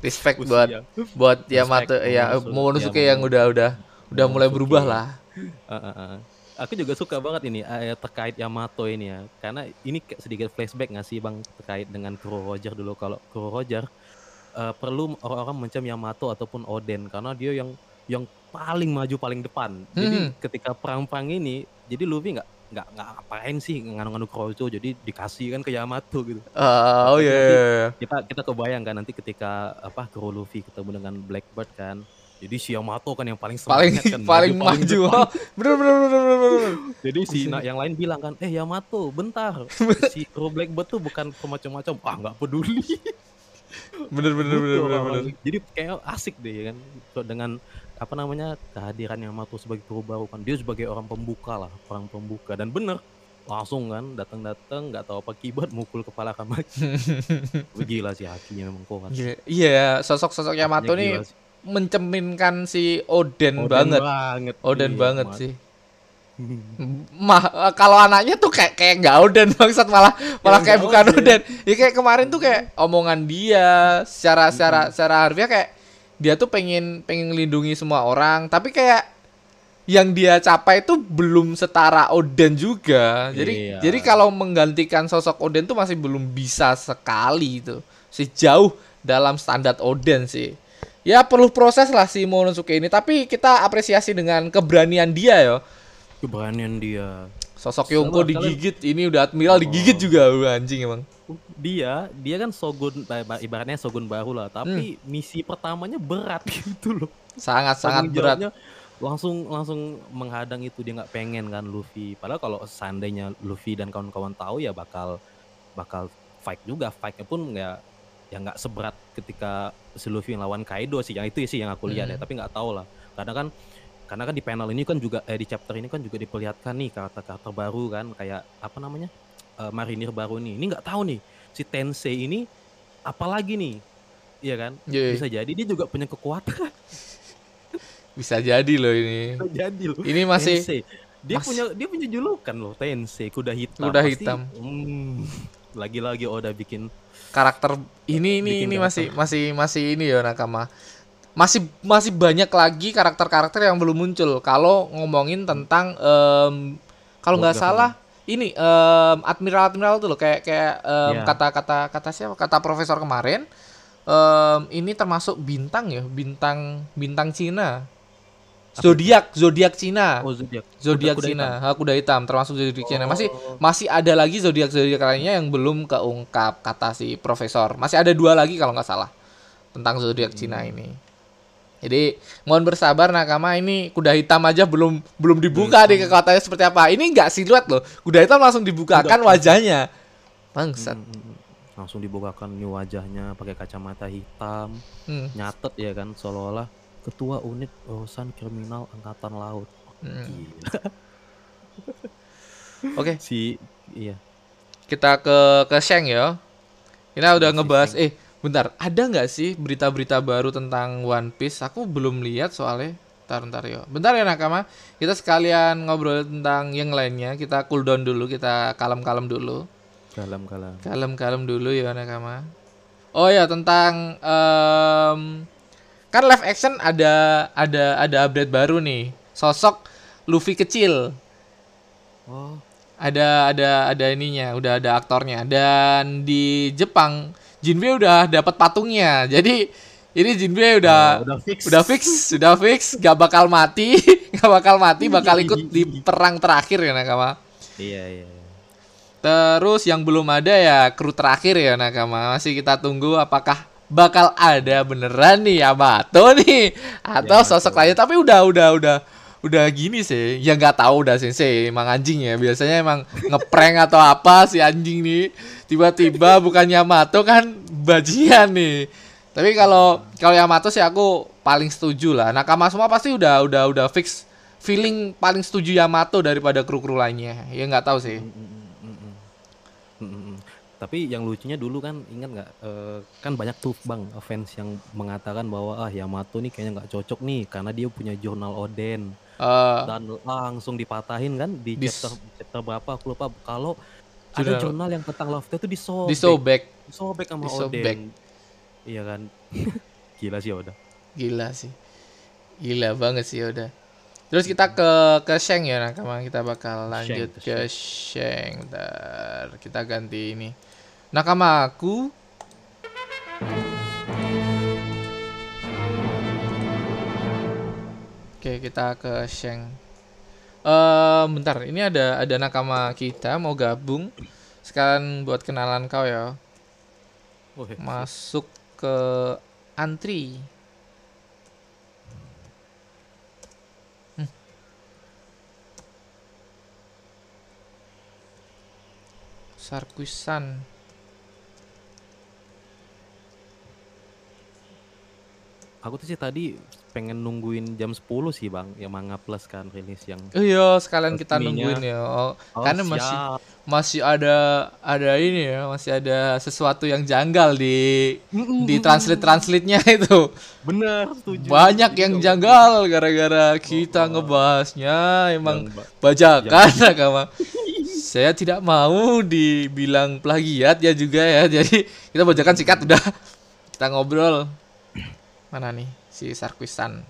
respect buat Usia. buat Respect Yamato ya Momonosuke. Momonosuke Ya, yang udah udah udah mulai berubah lah Eh, eh, eh. Aku juga suka banget ini eh, terkait Yamato ini ya, karena ini sedikit flashback nggak sih bang terkait dengan Kuro Roger dulu. Kalau Kuro Roger eh, perlu orang-orang mencam Yamato ataupun Oden karena dia yang yang paling maju paling depan. Jadi Hmm. ketika perang-perang ini, jadi Luffy nggak nggak nggak ngapain sih nganu-nganu Kurozo, jadi dikasih kan ke Yamato gitu. Ah, oh iya nanti iya, kita kita kebayang kan nanti ketika apa Kuro Luffy ketemu dengan Blackbird kan. Jadi si Yamato kan yang paling paling kan, paling maju oh, bener bener bener bener bener Jadi si na- yang lain bilang kan, eh Yamato, bentar, si Kuro Blackbird tuh bukan macam-macam, ah nggak peduli. bener bener bener Gitu bener, bener. Jadi kayak asik deh ya kan, dengan apa namanya kehadiran Yamato sebagai baru kan, dia sebagai orang pembuka lah, orang pembuka dan bener langsung kan datang-datang nggak tahu apa kibat mukul kepala Kamaki. Gila sih hakinya memang kuat. Iya, iya sosok-sosok Yamato Hakinya nih mencerminkan si Oden, Oden banget banget. Oden iya, banget Mat. sih mah kalau anaknya tuh kayak kayak nggak Oden bangsat malah malah kayak nggak bukan Oden. Oden ya kayak kemarin tuh kayak omongan dia secara secara secara harfiah kayak dia tuh pengen pengen melindungi semua orang. Tapi kayak yang dia capai itu belum setara Oden juga. Jadi Iya. jadi kalau menggantikan sosok Oden tuh masih belum bisa sekali itu. Sejauh dalam standar Oden sih. Ya perlu proses lah si Momonosuke ini. Tapi kita apresiasi dengan keberanian dia ya Keberanian dia. Sosok Sama, Yonko kalian- digigit, ini udah Admiral digigit juga, Wah, anjing emang. dia dia kan shogun ba- ibaratnya shogun baru lah tapi misi pertamanya berat gitu loh. Sangat sangat berat. langsung langsung menghadang itu dia nggak pengen kan Luffy. Padahal kalau seandainya Luffy dan kawan-kawan tahu ya bakal bakal fight juga. Fightnya pun nggak ya nggak seberat ketika si Luffy lawan Kaido sih. Yang itu sih yang aku lihat Hmm. ya tapi nggak tahu lah. Karena kan karena kan di panel ini kan juga eh di chapter ini kan juga diperlihatkan nih karakter-karakter baru kan kayak apa namanya eh, marinir baru nih ini nggak tahu nih si Tensei ini apalagi nih iya kan Iya, bisa jadi dia juga punya kekuatan bisa jadi loh ini. bisa jadi loh Ini masih Tensei. dia mas- punya dia punya julukan loh Tensei kuda hitam Kuda Pasti, hitam. hmm, lagi-lagi Oda bikin karakter ini ini Bikin ini karakter. masih masih masih ini ya nakama. Masih masih banyak lagi karakter-karakter yang belum muncul. Kalau ngomongin tentang em, kalau nggak salah ini em, admiral-admiral tuh loh kayak kayak em, Iya. kata-kata kata siapa? Kata profesor kemarin. em, ini termasuk bintang ya, bintang bintang Cina. Zodiak, zodiak Cina. oh zodiak Zodiak Kuda- kuda Cina, hitam. kuda hitam termasuk zodiak Cina. Masih Oh. masih ada lagi zodiak zodiak lainnya yang belum keungkap kata si profesor. Masih ada dua lagi kalau nggak salah tentang zodiak Hmm. Cina ini. Jadi mohon bersabar nakama ini kuda hitam aja belum belum dibuka nih kekuatannya seperti apa. Ini nggak siluet loh. Kuda hitam langsung dibukakan Enggak. wajahnya. Bangsat. Hmm, hmm, hmm. langsung dibukakan nih wajahnya pakai kacamata hitam Hmm. nyatet ya kan seolah-olah ketua unit urusan kriminal angkatan laut Hmm. Oke, si iya kita ke ke Sheng ya. Kita udah Si ngebahas eh bentar, ada nggak sih berita-berita baru tentang One Piece? Aku belum lihat soalnya. Bentar, bentar ya. Bentar ya nakama. Kita sekalian ngobrol tentang yang lainnya. Kita cool down dulu, kita kalem-kalem dulu. kalam-kalam Kalem-kalem dulu ya nakama. Oh ya tentang em, kan live action ada ada ada update baru nih. Sosok Luffy kecil oh ada ada ada ininya, udah ada aktornya dan di Jepang Jinbe udah dapat patungnya. Jadi ini Jinbe udah Oh, udah fix udah fix, sudah fix, gak bakal mati, gak bakal mati, bakal ikut di perang terakhir ya Nakama. iya iya iya. Terus yang belum ada ya kru terakhir ya Nakama. Masih kita tunggu apakah bakal ada beneran nih Yamato nih atau Yamato. sosok lainnya. Tapi udah udah udah udah gini sih. Ya nggak tahu udah sensei emang anjing ya. Biasanya emang ngeprank atau apa si anjing nih. Tiba-tiba bukan Yamato kan bajingan nih. Tapi kalau kalau Yamato sih aku paling setuju lah. Nakama semua pasti udah udah udah fix feeling paling setuju Yamato daripada kru-kru lainnya. Ya nggak tahu sih. Mm, mm, mm, mm. Mm, mm, mm. Tapi yang lucunya dulu kan ingat nggak eh, kan banyak tuh bang fans yang mengatakan bahwa ah Yamato nih kayaknya nggak cocok nih karena dia punya jurnal Oden Eh, dan langsung dipatahin kan di Dis- chapter chapter berapa aku lupa kalau ada Jurnal- yang tentang Love itu disobek disobek. disobek sama Disobek. Oden iya kan gila sih udah Gila sih. Gila banget sih udah. Terus kita ke ke Sheng ya Nakama. Kita bakal lanjut ke ke Sheng. Bentar. Kita ganti ini. Nakama aku Oke, kita ke Sheng. Eh, bentar. Ini ada ada nakama kita mau gabung. Sekalian buat kenalan kau ya. oh, Masuk ke antri. Hmm. Sarkuisan. Aku tuh sih tadi pengen nungguin jam 10 sih bang yang manga plus kan rilis yang Oh iya, sekalian kita nungguin ya. Oh, Oh, karena masih siap. masih ada ada ini ya, masih ada sesuatu yang janggal di di translate translate-nya itu. bener setuju Banyak yang kalau- janggal gara-gara kita ngebahasnya emang yang ba- bajakan agama. Saya tidak mau dibilang plagiat ya juga ya. Jadi kita bajakan sikat udah. Kita ngobrol. Mana nih si Sarkuisan?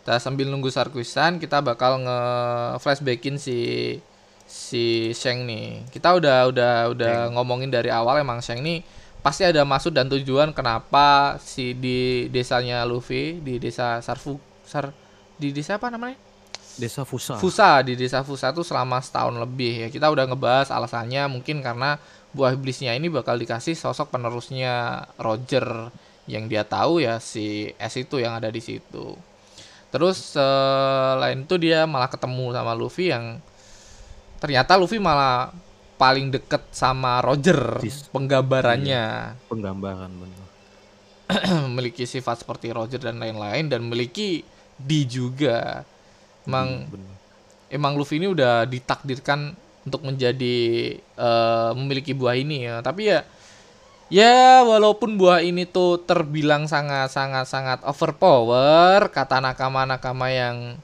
Kita sambil nunggu Sarkuisan, kita bakal nge flashbackin si si Sheng nih. Kita udah udah udah ngomongin dari awal emang Sheng nih pasti ada maksud dan tujuan kenapa si di desanya Luffy di desa Sarfu Sar di desa apa namanya? desa Fusa Fusa di desa Fusa tuh selama setahun lebih ya kita udah ngebahas alasannya mungkin karena buah iblisnya ini bakal dikasih sosok penerusnya Roger yang dia tahu ya si S itu yang ada di situ. Terus selain itu dia malah ketemu sama Luffy yang ternyata Luffy malah paling deket sama Roger Dis- penggambarannya. Penggambaran bener. Memiliki sifat seperti Roger dan lain-lain dan memiliki D juga. Emang bener. emang Luffy ini udah ditakdirkan untuk menjadi eh, memiliki buah ini ya. Tapi ya ya walaupun buah ini tuh terbilang sangat sangat sangat overpower kata nakama-nakama yang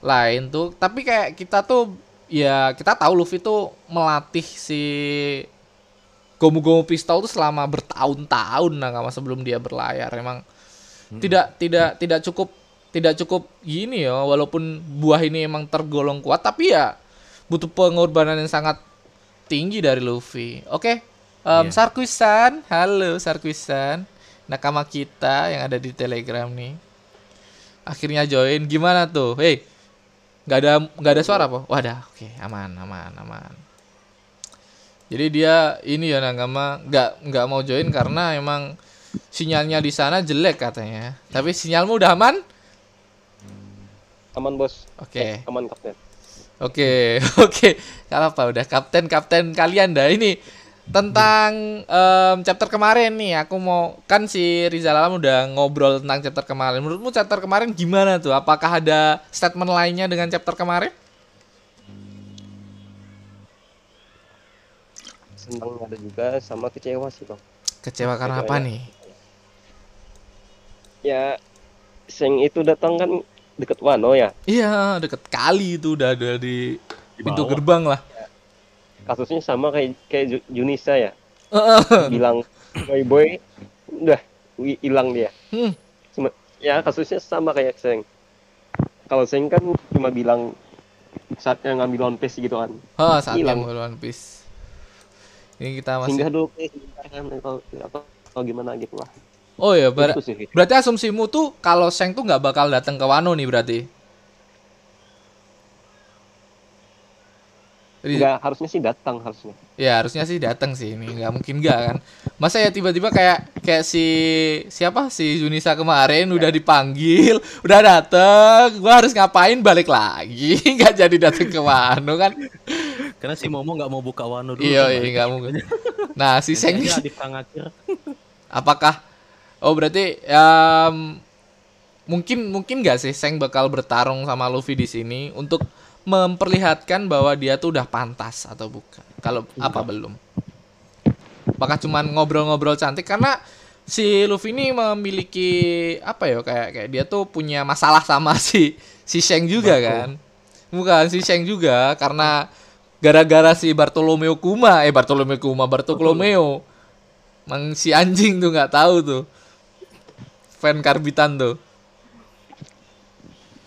lain tuh, tapi kayak kita tuh ya kita tahu Luffy tuh melatih si Gomu Gomu Pistol tuh selama bertahun-tahun nakama sebelum dia berlayar. Emang tidak tidak tidak cukup tidak cukup gini ya walaupun buah ini emang tergolong kuat tapi ya butuh pengorbanan yang sangat tinggi dari Luffy. Oke. Em, Iya. Sarkuisan, halo Sarkuisan. Nakama kita yang ada di Telegram nih. Akhirnya join. Gimana tuh? Hei. nggak ada nggak ada suara apa? Wadah, oke, aman, aman, aman. Jadi dia ini ya Nakama nggak nggak mau join karena emang sinyalnya di sana jelek katanya. Tapi sinyalmu udah aman? aman bos Oke. Eh, aman kapten Oke, oke. Gak apa udah kapten-kapten kalian dah ini tentang em, chapter kemarin nih. Aku mau kan si Rizal Alam udah ngobrol tentang chapter kemarin. Menurutmu chapter kemarin gimana tuh? Apakah ada statement lainnya dengan chapter kemarin? senang ada juga sama kecewa sih bang Kecewa karena apa Kecewa. nih? ya Seng itu datang kan deket Wano ya Iya, deket kali itu udah ada di Di pintu gerbang lah. Kasusnya sama kayak kayak Ju- Junisa ya bilang boy boy udah hilang dia Hmm. Cuma- ya kasusnya sama kayak Seng kalau Seng kan cuma bilang saatnya ngambil One Piece gitu kan Oh, saat Hilang. yang One Piece. Ini kita masih singgah dulu kan atau, atau, atau gimana gitu lah Oh ya, ber- berarti asumsimu tuh kalau Seng tuh nggak bakal datang ke Wano nih berarti. Ri- Enggak, harusnya sih datang harusnya. Ya harusnya sih datang sih ini nggak mungkin nggak kan. Masa ya tiba-tiba kayak kayak si siapa? Si Junisa kemarin udah dipanggil, udah dateng, gua harus ngapain balik lagi, nggak jadi datang ke Wano kan? karena si Momo nggak mau buka Wano dulu Iya iya nggak mungkin. Nah si Seng akhir apakah Oh berarti um, mungkin mungkin nggak sih Seng bakal bertarung sama Luffy di sini untuk memperlihatkan bahwa dia tuh udah pantas atau bukan? Kalau apa belum? Apakah cuman ngobrol-ngobrol cantik karena si Luffy ini memiliki apa ya kayak kayak dia tuh punya masalah sama si si Sheng juga Barto. kan? Bukan si Sheng juga karena gara-gara si Bartolomeo Kuma eh Bartolomeo Kuma Bartolomeo Mang si anjing tuh nggak tahu tuh fan karbitan tuh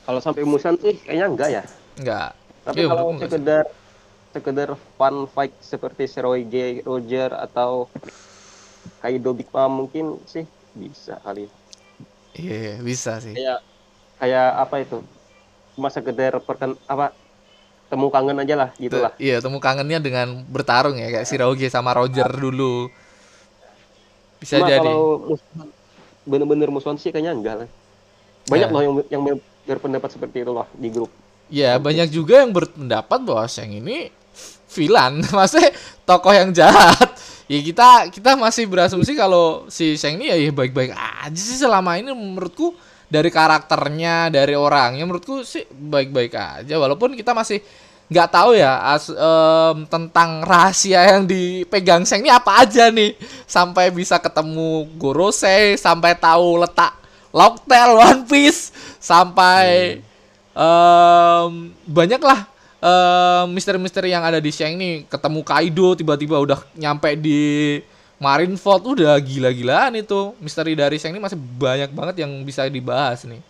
Kalau sampai musuhan sih kayaknya enggak ya. Nggak Tapi Iya, kalau sekedar sekedar fun fight seperti Seroige, Roger atau Kaido Big Mom mungkin sih bisa kali. iya bisa sih Kayak kayak apa itu? Cuma sekedar perken apa temu kangen aja lah Te- gitulah. Iya, temu kangennya dengan bertarung ya kayak si Roge sama Roger dulu. Bisa Cuma jadi. kalau bener-bener musuhan sih kayaknya enggak lah. Banyak Ya. loh yang yang ber- berpendapat seperti itu loh di grup. Ya, banyak juga yang berpendapat bahwa Sheng ini villain, maksudnya tokoh yang jahat. Ya kita kita masih berasumsi kalau si Sheng ini ya, ya baik-baik aja sih selama ini menurutku. Dari karakternya, dari orangnya menurutku sih baik-baik aja. Walaupun kita masih nggak tahu ya as- em, tentang rahasia yang dipegang Sheng ini apa aja nih. Sampai bisa ketemu Gorosei sampai tahu letak Locktail One Piece sampai em, banyak lah em, misteri-misteri yang ada di Sheng ini. Ketemu Kaido tiba-tiba udah nyampe di Marineford. Udah gila-gilaan itu. Misteri dari Sheng ini masih banyak banget yang bisa dibahas nih.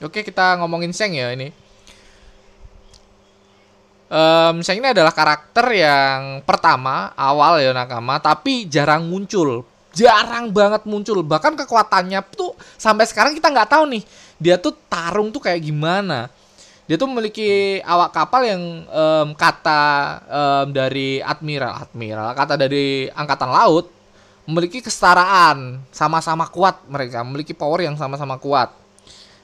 Oke kita ngomongin Sheng ya ini. Em, Sheng ini adalah karakter yang pertama awal ya nakama. Tapi jarang muncul jarang banget muncul. Bahkan kekuatannya tuh sampai sekarang kita nggak tahu nih dia tuh tarung tuh kayak gimana. Dia tuh memiliki awak kapal yang em, kata em, dari admiral admiral kata dari angkatan laut memiliki kesetaraan sama-sama kuat mereka memiliki power yang sama-sama kuat.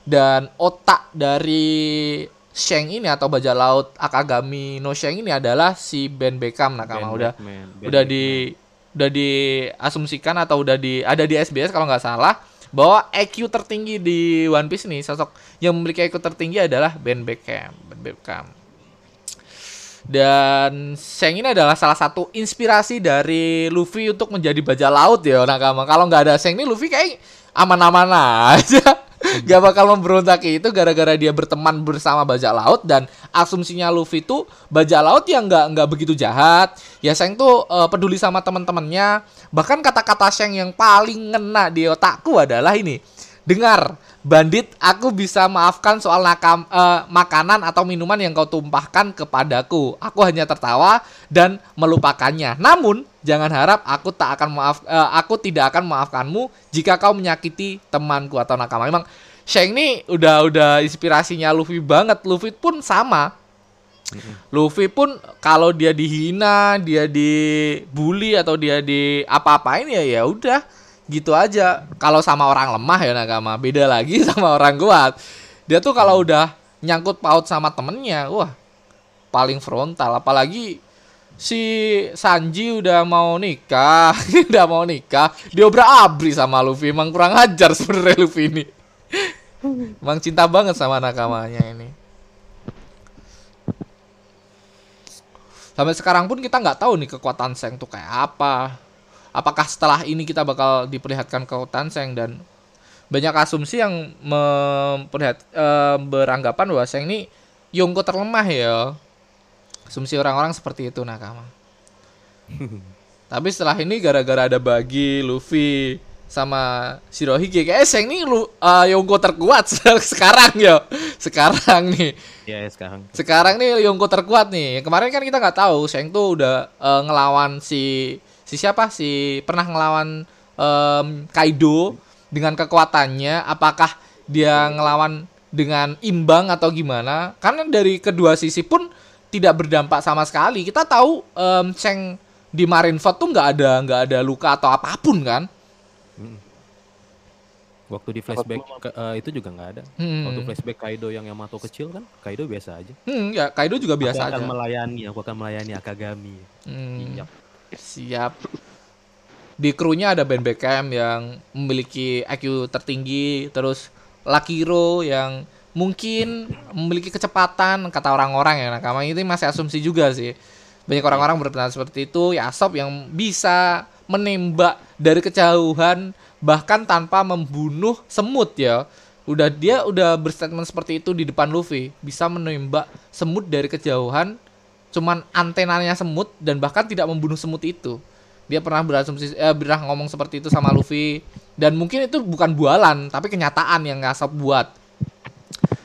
Dan otak dari Sheng ini atau bajak laut Akagami no Sheng ini adalah si Ben Beckham nakama. Ben udah Ben udah di udah diasumsikan atau udah di ada di SBS kalau nggak salah bahwa EQ tertinggi di One Piece nih sosok yang memiliki EQ tertinggi adalah Ben Beckham Ben Beckham. Dan Sheng ini adalah salah satu inspirasi dari Luffy untuk menjadi bajak laut ya nakama kalau nggak ada Sheng ini Luffy kayak aman-aman aja gak bakal memberontak itu gara-gara dia berteman bersama bajak laut dan asumsinya Luffy tuh bajak laut yang nggak nggak begitu jahat. Ya Sheng tuh eh, peduli sama teman-temannya bahkan kata-kata Sheng yang paling ngena di otakku adalah ini. Dengar bandit aku bisa maafkan soal nakam, eh, makanan atau minuman yang kau tumpahkan kepadaku. Aku hanya tertawa dan melupakannya. Namun jangan harap aku tak akan maaf eh, aku tidak akan memaafkanmu jika kau menyakiti temanku atau nakama. Memang Sheng ini udah udah inspirasinya Luffy banget. Luffy pun sama. Luffy pun kalau dia dihina, dia dibully atau dia di apa-apain ya ya udah gitu aja. Kalau sama orang lemah ya nakama, beda lagi sama orang kuat. Dia tuh kalau udah nyangkut paut sama temennya, wah paling frontal. Apalagi si Sanji udah mau nikah, udah mau nikah, dia abri sama Luffy. Emang kurang ajar sebenarnya Luffy ini. Emang cinta banget sama nakamanya ini. Sampai sekarang pun kita nggak tahu nih kekuatan Seng tuh kayak apa. Apakah setelah ini kita bakal diperlihatkan kekuatan Seng dan banyak asumsi yang memperlihat eh, beranggapan bahwa Seng ini Yonko terlemah ya. Asumsi orang-orang seperti itu nakama. Tapi setelah ini gara-gara ada bagi Luffy sama Shirohige kayak Seng ini lu eh, Yonko terkuat sekarang ya. Sekarang nih. Iya ya, sekarang. Sekarang nih Yonko terkuat nih. Kemarin kan kita nggak tahu Sheng tuh udah eh, ngelawan si si siapa si pernah ngelawan em, Kaido dengan kekuatannya. Apakah dia ngelawan dengan imbang atau gimana? Karena dari kedua sisi pun tidak berdampak sama sekali. Kita tahu em, Sheng di Marineford tuh nggak ada nggak ada luka atau apa pun kan? Waktu di flashback ke- eh, itu juga nggak ada. Hmm. Waktu flashback Kaido yang Yamato kecil kan, Kaido biasa aja. Hmm, ya Kaido juga biasa aku akan aja. melayani, aku akan melayani Akagami. Hmm. Iya. Siap. Di krunya ada Ben Beckham yang memiliki IQ tertinggi, terus Lakiro yang mungkin memiliki kecepatan kata orang-orang ya nakama. Itu masih asumsi juga sih. Banyak orang-orang berpendapat seperti itu. Ya Asop yang bisa menembak dari kejauhan bahkan tanpa membunuh semut ya. Udah dia udah berstatement seperti itu di depan Luffy. Bisa menembak semut dari kejauhan cuman antenanya semut dan bahkan tidak membunuh semut itu. Dia pernah berasumsi eh, pernah ngomong seperti itu sama Luffy. Dan mungkin itu bukan bualan tapi kenyataan yang Asop buat.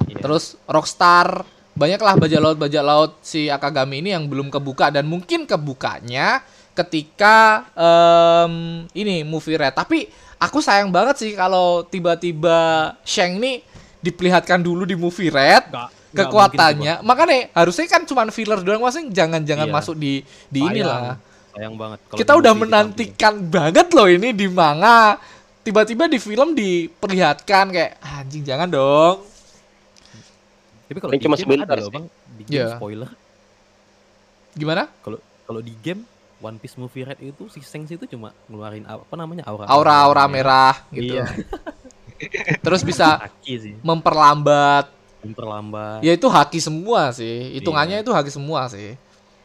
Iya. Terus Rockstar banyaklah bajak laut bajak laut si Akagami ini yang belum kebuka. Dan mungkin kebukanya ketika em, ini movie red. Tapi aku sayang banget sih kalau tiba-tiba Shang ini diperlihatkan dulu di movie red kekuatannya. Makanya harusnya kan cuma filler doang maksudnya jangan-jangan Iya. masuk di di Sayang. inilah. sayang banget kalau Kita udah menantikan banget loh ini di manga. Tiba-tiba di film diperlihatkan kayak anjing jangan dong. tapi kalau cuma game sebentar ada loh bang di game Iya. spoiler Gimana? kalau kalau di game One Piece Movie Red itu si Sengs itu cuma ngeluarin apa namanya aura Aura-aura merah gitu. Iya. Terus bisa memperlambat. Memperlambat Ya itu haki semua sih. Hitungannya Iya. itu haki semua sih.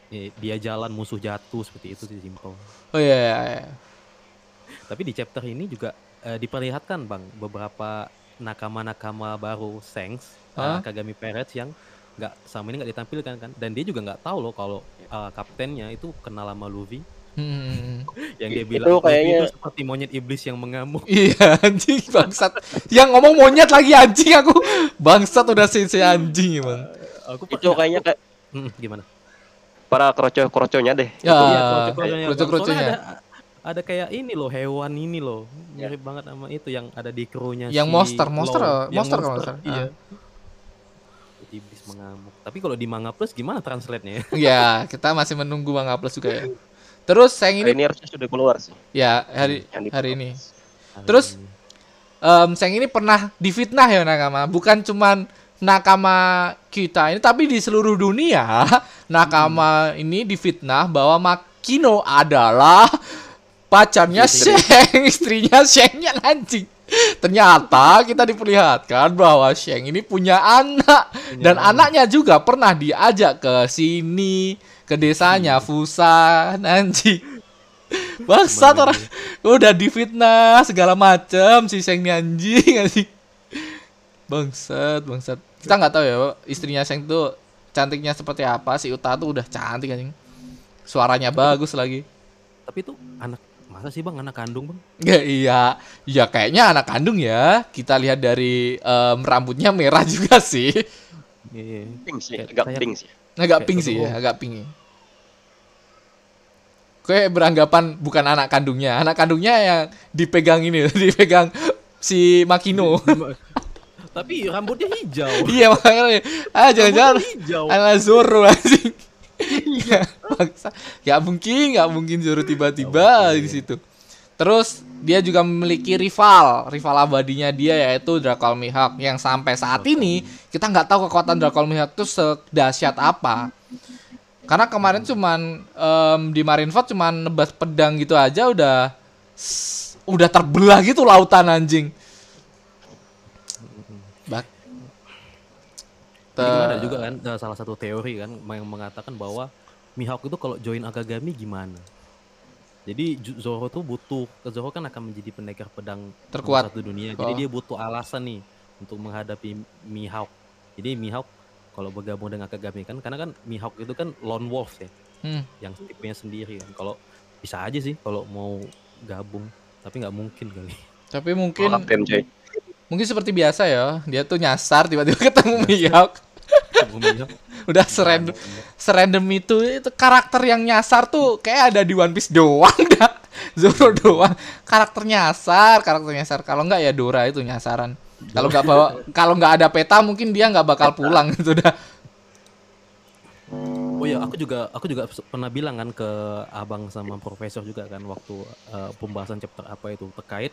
Ya, dia jalan musuh jatuh seperti itu sih simple Oh iya, iya, iya. tapi di chapter ini juga eh, diperlihatkan bang beberapa nakama-nakama baru Sengs Hah? eh, Kagami Pirates yang nggak sama ini nggak ditampilkan kan dan dia juga nggak tahu loh kalau eh, kaptennya itu kenal sama Luffy Hmm. yang dia Itu bilang Luffy kayaknya- itu seperti monyet iblis yang mengamuk Iya anjing bangsat. Yang ngomong monyet lagi anjing aku. Bangsat udah sensei anjing emang. aku Itu kayaknya kayak Hmm, gimana para kroco-kroconya deh. Ya, Iya, kroco-kroconya, ada ada kayak ini loh hewan ini loh mirip banget sama itu yang ada di krunya Yang si monster, monster. Yang monster kalau salah. iya iblis mengamuk tapi kalau di manga plus gimana translate-nya ya Ya, kita masih menunggu Manga Plus juga ya. Terus yang Hari ini ini harusnya sudah keluar sih. ya hari hari ini. Terus, ini. Em, Seng ini pernah difitnah ya nakama, bukan cuman nakama kita ini tapi di seluruh dunia nakama ini difitnah bahwa Makino adalah pacarnya Sheng, istrinya Shengnya anjing. Ternyata kita diperlihatkan bahwa Sheng ini punya anak dan anaknya juga pernah diajak ke sini ke desanya Fusan anjing. Bangsat orang udah difitnah segala macam si Sheng ini anjing anjing. Bangsat, bangsat. Kita nggak tahu ya istrinya Sheng tuh cantiknya seperti apa. Si Uta tuh udah cantik anjing. Suaranya bagus lagi. tapi itu anak masa sih bang anak kandung bang Ya, iya, ya kayaknya anak kandung ya. Kita lihat dari em, rambutnya merah juga sih. Iya. Pink sih, agak pink sih. Agak Kayak pink sih ya, agak pink. ya. Gue beranggapan bukan anak kandungnya, anak kandungnya yang dipegang ini, dipegang si Makino. tapi rambutnya hijau iya makanya, ah jangan-jangan ala Zoro anjing. Bangsa. Gak mungkin, gak mungkin Zoro tiba-tiba di situ. Terus dia juga memiliki rival, rival abadinya dia yaitu Drakol Mihawk yang sampai saat ini kita nggak tahu kekuatan Drakol Mihawk itu sedahsyat apa. Karena kemarin cuman em, di Marineford cuman nebas pedang gitu aja udah udah terbelah gitu lautan anjing. Bak. Kan ada juga kan eh, salah satu teori kan yang mengatakan bahwa Mihawk itu kalau join Akagami gimana? Jadi Zoro tuh butuh Zoro kan akan menjadi pendekar pedang Terkuat. satu dunia. Oh. Jadi dia butuh alasan nih untuk menghadapi Mihawk. Jadi Mihawk kalau bergabung dengan Akagami kan karena kan Mihawk itu kan lone wolf ya, Hmm. yang tipenya sendiri kan. Kalau bisa aja sih kalau mau gabung, tapi nggak mungkin kali. Tapi mungkin mungkin seperti biasa ya, dia tuh nyasar tiba-tiba ketemu Mihawk. Ketemu Mihawk, Udah serandom serandom itu itu karakter yang nyasar tuh kayak ada di One Piece doang dah. Zoro doang. Karakter nyasar, karakter nyasar. Kalau nggak ya Dora itu nyasaran. Kalau nggak bawa kalau nggak ada peta mungkin dia nggak bakal pulang gitu dah. Oh iya, aku juga aku juga pernah bilang kan ke abang sama profesor juga kan waktu eh, pembahasan chapter apa itu terkait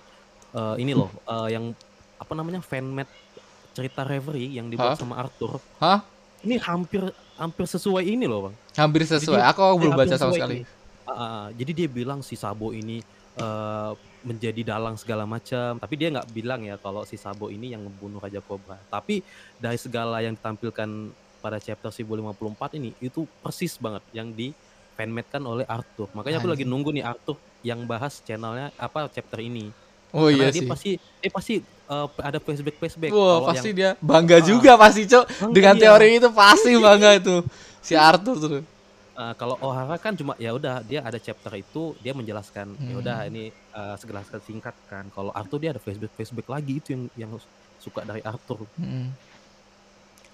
eh, ini loh eh, yang apa namanya fanmade cerita Reverie yang dibuat Hah? sama Arthur. Hah? Ini hampir hampir sesuai ini loh bang. Hampir sesuai. Jadi, Aku belum baca sama sekali. ah, jadi dia bilang si Sabo ini eh, menjadi dalang segala macam, tapi dia nggak bilang ya kalau si Sabo ini yang membunuh Raja Cobra. Tapi dari segala yang ditampilkan pada chapter 1054 ini itu persis banget yang di fanmade kan oleh Arthur. Makanya aku lagi Anjing. nunggu nih Arthur yang bahas channelnya apa chapter ini. Oh Karena iya dia sih. pasti dia pasti eh, ada flashback flashback. Wah, pasti yang, dia bangga Ah. juga pasti, Cok. Dengan dia. teori itu pasti bangga itu. Si Arthur tuh. eh, kalau Ohara kan cuma ya udah dia ada chapter itu dia menjelaskan ya udah Hmm. ini eh, segelaskan singkat kan. Kalau Arthur dia ada flashback flashback lagi itu yang yang suka dari Arthur. Mm.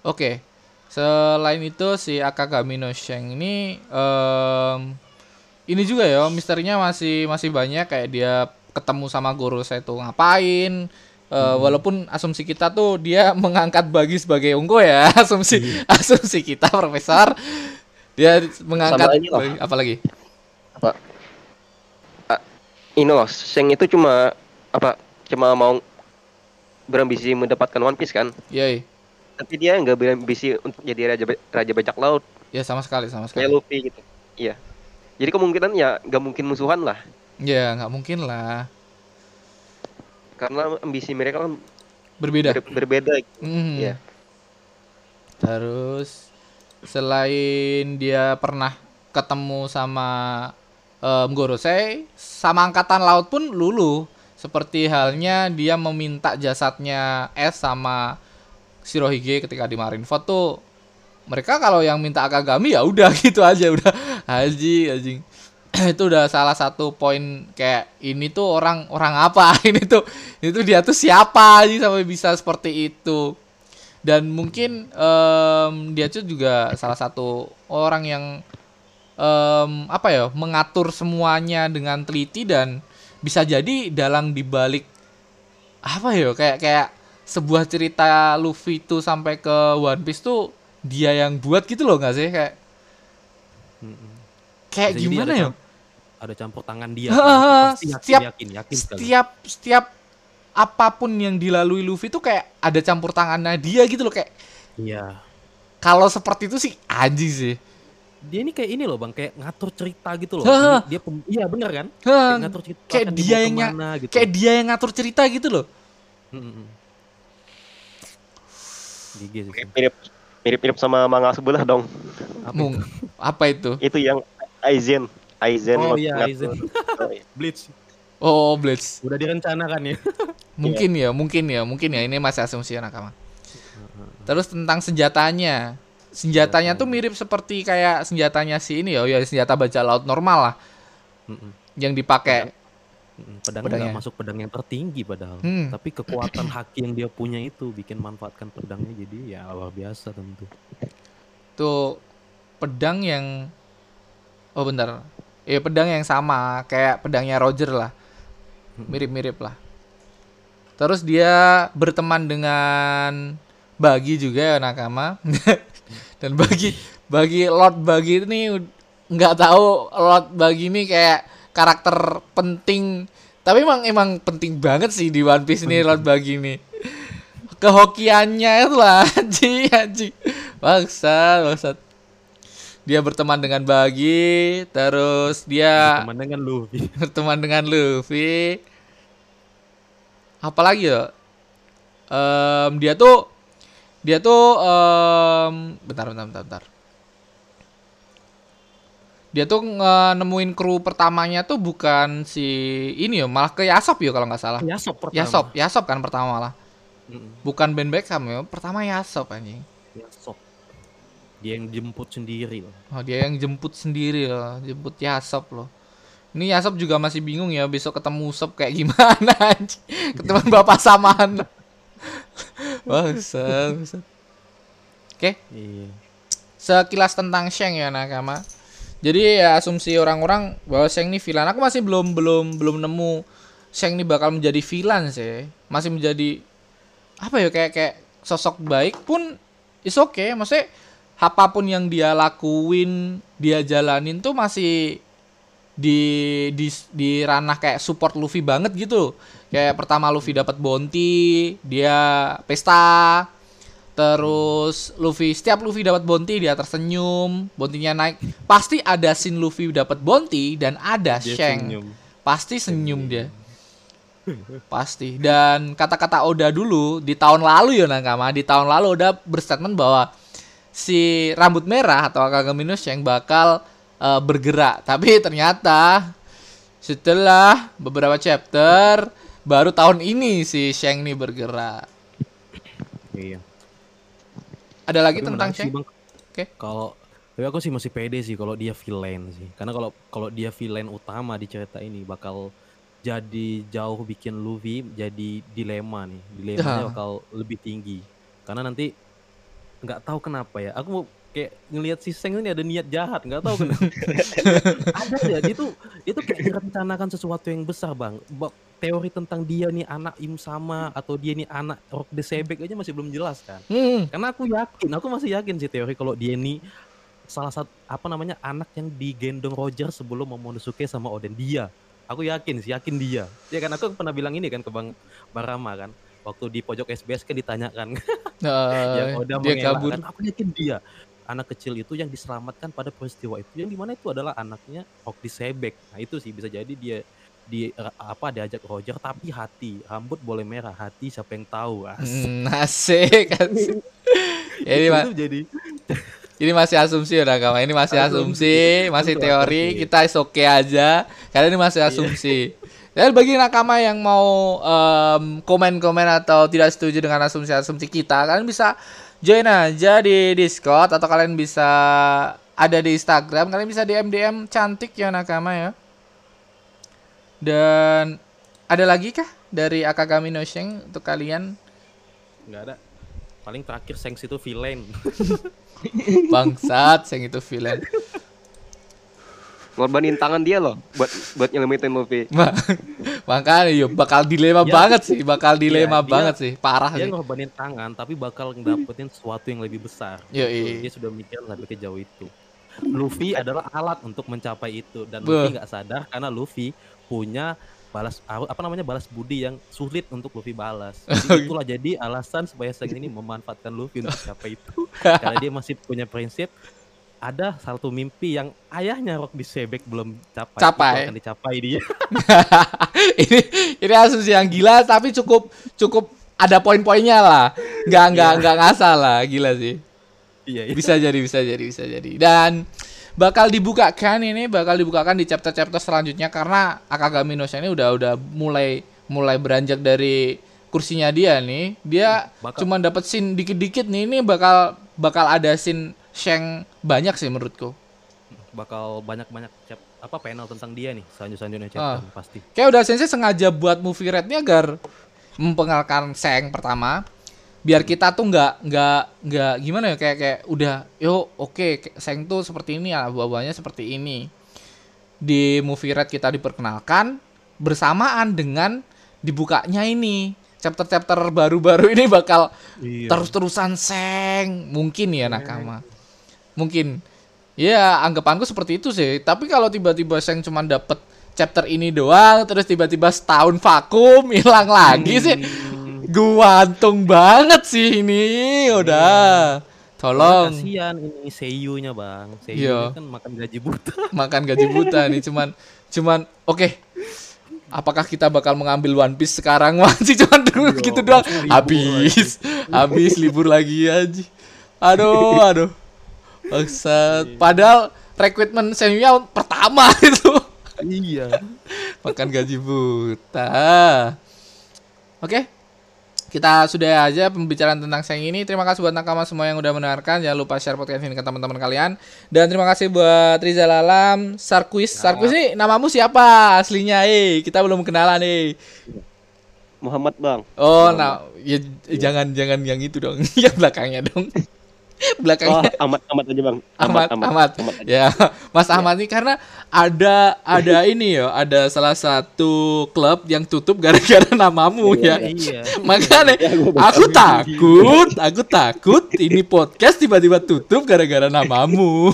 Oke. Selain itu si Akagami no Sheng ini em, ini juga ya misterinya masih masih banyak kayak dia ketemu sama guru saya tuh ngapain Eh, walaupun asumsi kita tuh dia mengangkat bagi sebagai ungu ya asumsi asumsi kita profesor. Dia mengangkat Sama ini loh. Bagi- apalagi? Ini loh Sheng itu cuma apa cuma mau berambisi mendapatkan One Piece kan? Yoi. tapi dia nggak berambisi untuk jadi raja raja bajak laut. Ya sama sekali sama kayak sekali. Luffy gitu. Iya. Jadi kemungkinan ya nggak mungkin musuhan lah ya nggak mungkin lah karena ambisi mereka kan berbeda ber- berbeda Mhm. Iya. Terus selain dia pernah ketemu sama um, Gorosei, sama angkatan laut pun lulu. Seperti halnya dia meminta jasadnya S sama Shirohige ketika di Marineford tuh mereka kalau yang minta Akagami ya udah gitu aja udah haji anjing itu udah salah satu poin kayak ini tuh orang orang apa? Ini tuh ini tuh dia tuh siapa aja sampai bisa seperti itu. Dan mungkin em, dia tuh juga salah satu orang yang em, apa ya mengatur semuanya dengan teliti dan bisa jadi dalang dibalik apa ya kayak kayak sebuah cerita Luffy itu sampai ke One Piece tuh dia yang buat gitu loh nggak sih? Kayak. Kayak Bisa jadi gimana ada ya ada campur tangan dia. Pasti yakin, setiap- yakin, yakin sekali. setiap setiap apa pun yang dilalui Luffy tuh kayak ada campur tangannya dia gitu loh kayak Iya. kalau seperti itu sih anjing sih Dia ini kayak ini loh bang, kayak ngatur cerita gitu loh. Ini dia pem- iya bener kan? Hah, Kayak ngatur cerita. kayak akan dia yang ke mana gitu. kayak dia yang ngatur cerita gitu loh mirip mirip mirip sama manga sebelah dong Apa Mung itu? apa itu itu yang Aizen Aizen Oh iya. Aizen. Oh, iya. Bleach. oh Blitz Udah direncanakan ya. mungkin ya mungkin ya mungkin ya ini masih asumsi nakama terus tentang senjatanya senjatanya tuh mirip seperti kayak senjatanya si ini ya oh ya senjata baja laut normal lah Mm-mm. yang dipakai Mm-mm. Pedangnya masuk pedang yang tertinggi padahal. Hmm. Tapi kekuatan haki yang dia punya itu bikin manfaatkan pedangnya jadi ya luar biasa tentu. tuh pedang yang oh bentar ya pedang yang sama kayak pedangnya Roger lah. Mirip-mirip lah. Terus dia berteman dengan Bagi juga ya nakama. Dan Bagi Bagi Lord Bagi ini nggak tahu Lord Bagi ini kayak karakter penting. Tapi emang emang penting banget sih di One Piece ini Lord Bagi ini. Kehokiannya itu lah anjing anjing. Bangsat bangsat dia berteman dengan Bagi terus dia Teman dengan Luffy. berteman dengan Luffy apalagi ya Em, dia tuh dia tuh em, bentar bentar bentar bentar dia tuh nemuin kru pertamanya tuh bukan si ini ya malah ke Yasop ya kalau nggak salah Yasop pertama. Yasop Yasop kan pertama malah Mm-mm. bukan Ben Beckham ya pertama Yasop anjing Yasop. Dia yang jemput sendiri loh. Oh dia yang jemput sendiri loh, jemput Yasop loh. Ini Yasop juga masih bingung ya besok ketemu Sop kayak gimana. Ketemu bapak samaan. Bangsat, bangsat. Oke, Iya. sekilas tentang Sheng ya nakama. Jadi ya asumsi orang-orang bahwa Sheng ini villain. Aku masih belum belum belum nemu Sheng ini bakal menjadi villain sih. Masih menjadi apa ya kayak kayak sosok baik pun is oke. Maksudnya apa pun yang dia lakuin, dia jalanin tuh masih di di di ranah kayak support Luffy banget gitu. Kayak pertama Luffy dapat bounty, dia pesta. Terus Luffy setiap Luffy dapat bounty dia tersenyum, bounty-nya naik. Pasti ada scene Luffy dapat bounty dan ada Dia Shank. senyum. Pasti senyum dia. Pasti. Dan kata-kata Oda dulu di tahun lalu ya Nakama, di tahun lalu Oda berstatement bahwa si rambut merah atau Akagami no Shank bakal eh, bergerak. Tapi ternyata setelah beberapa chapter baru tahun ini si Shank nih bergerak. Iya. Ada lagi Tapi tentang? Bang. Oke. Kalau tapi aku sih masih pede sih kalau dia villain sih. Karena kalau kalau dia villain utama di cerita ini bakal jadi jauh bikin Luffy jadi dilema nih. Dilemanya Ya. bakal lebih tinggi. Karena nanti nggak tahu kenapa ya. Aku mau kayak ngelihat si Seng ini ada niat jahat, nggak tahu kenapa. ada ya, dia tuh kayak merencanakan sesuatu yang besar, Bang. Ba- Teori tentang dia nih anak Im sama atau dia nih anak Rock the Sebek aja masih belum jelas kan. Hmm. Karena aku yakin, aku masih yakin sih teori kalau dia ini salah satu apa namanya anak yang digendong Roger sebelum Momonosuke sama Oden dia. Aku yakin sih, yakin dia. Ya kan aku pernah bilang ini kan ke Bang Barama kan. Waktu di pojok SBS kan ditanyakan Nah, yang Oda dia kabur. kan. Aku yakin dia anak kecil itu yang diselamatkan pada peristiwa itu yang di mana itu adalah anaknya Rock di Sebek. Nah itu sih bisa jadi dia di apa diajak Roger tapi hati rambut boleh merah hati siapa yang tahu Asik. Hmm, asik, asik. Ini, ma- itu jadi ini masih asumsi ya Nakama. Ini masih asumsi, masih Itu teori. asumsi. Kita is oke aja. Karena ini masih asumsi. Dan bagi nakama yang mau em, komen-komen atau tidak setuju dengan asumsi-asumsi kita, kalian bisa join aja di Discord atau kalian bisa ada di Instagram. Kalian bisa DM DM cantik ya nakama ya. Dan ada lagi kah dari Akagami no Shen untuk kalian? nggak ada paling terakhir Sengs itu villain Bangsat, yang itu villain. Ngorbanin tangan dia loh buat buat nyelamatin Luffy. Ma- Makanya yuk bakal dilema Ya. banget sih, bakal dilema dia- banget sih, parah dia sih. ngorbanin tangan tapi bakal ngedapetin sesuatu yang lebih besar Yoi. dia sudah mikir sampai ke jauh itu Luffy adalah alat untuk mencapai itu dan Beuh. Luffy nggak sadar karena Luffy punya balas apa namanya balas budi yang sulit untuk Luffy balas. Jadi itulah jadi alasan supaya Sang ini memanfaatkan Luffy untuk capai itu. Karena dia masih punya prinsip ada satu mimpi yang ayahnya Rock di Sebek belum capai, Capai. itu akan dicapai dia. ini ini asumsi yang gila tapi cukup cukup ada poin-poinnya lah. Nggak nggak nggak ngasal lah, gila sih. iya, iya. Bisa jadi, bisa jadi, bisa jadi. Dan bakal dibukakan ini bakal dibukakan di chapter-chapter selanjutnya karena Akagami no ini udah udah mulai mulai beranjak dari kursinya dia nih. Dia Bakal- cuma dapat scene dikit-dikit nih. Ini bakal bakal ada scene Sheng banyak sih menurutku. Bakal banyak-banyak cap apa panel tentang dia nih selanjutnya chapter Ah. pasti. Kayak udah sensei sengaja buat movie rate ini agar mempengalkan Seng pertama biar kita tuh nggak nggak nggak gimana ya kayak kayak udah yo oke Seng tuh seperti ini ya buah-buahnya seperti ini di movie rate kita diperkenalkan bersamaan dengan dibukanya ini chapter-chapter baru-baru ini bakal Iya. terus-terusan Seng mungkin ya nakama mungkin. Ya anggapanku seperti itu sih. Tapi kalau tiba-tiba Seng cuma dapet chapter ini doang terus tiba-tiba setahun vakum hilang lagi sih. Guantung banget sih ini udah. Tolong. Kasihan ini seiyunya bang, Iya. seiyunya kan makan gaji buta. makan gaji buta nih cuman cuman oke. Apakah kita bakal mengambil One Piece sekarang masih cuman dulu Iya, gitu doang. habis habis libur lagi aja aduh aduh Bangsat. padahal rekrutmen senior pertama itu iya. makan gaji buta oke kita sudah aja pembicaraan tentang Seng ini. Terima kasih buat nakama semua yang udah mendengarkan. Jangan lupa share podcast ini ke teman-teman kalian. Dan terima kasih buat Rizal Alam, Sarkuis. Sarkuis ini namamu siapa aslinya? Eh, kita belum kenalan eh. Muhammad Bang. Oh, nah, ya jangan jangan yang itu dong. yang belakangnya dong. Oh, belakangnya amat amat aja Bang. Ahmad, Ahmad, aja. Ya, Mas Ahmad ini karena ada ada ini ya, ada salah satu klub yang tutup gara-gara namamu ya. Iya. Makanya Ya, aku takut, aku takut ini podcast tiba-tiba tutup gara-gara namamu.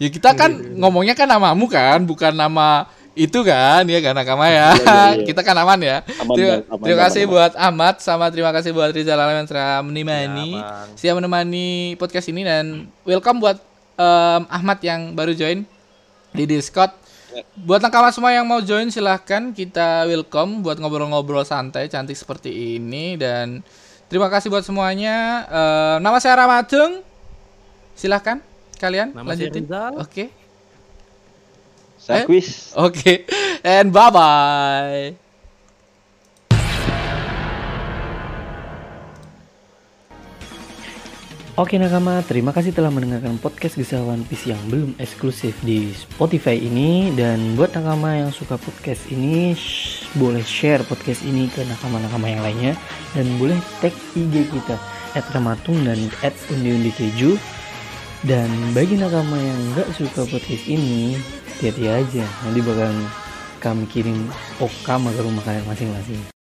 ya kita kan ngomongnya kan namamu kan, bukan nama itu kan ya kan nakama ya. Iya, iya, iya. Kita kan aman ya. Aman, terima, aman, terima aman, kasih aman. buat Ahmad sama terima kasih buat Rizal Alam yang telah menemani Ya, siap menemani podcast ini dan welcome buat em, Ahmad yang baru join di Discord. Buat nakama semua yang mau join silahkan kita welcome buat ngobrol-ngobrol santai cantik seperti ini dan terima kasih buat semuanya. Em, nama saya Ramadung. Silahkan kalian Nama lanjutin. Oke. Saya Eh? quiz. Oke. And bye bye. Oke nakama, terima kasih telah mendengarkan podcast Kisah One Piece yang belum eksklusif di Spotify ini Dan buat nakama yang suka podcast ini, sh- boleh share podcast ini ke nakama-nakama yang lainnya Dan boleh tag IG kita, at Ramatung dan at Undi-Undi Keju Dan bagi nakama yang nggak suka podcast ini, hati-hati aja Nanti bakal kami kirim okama ke rumah kalian masing-masing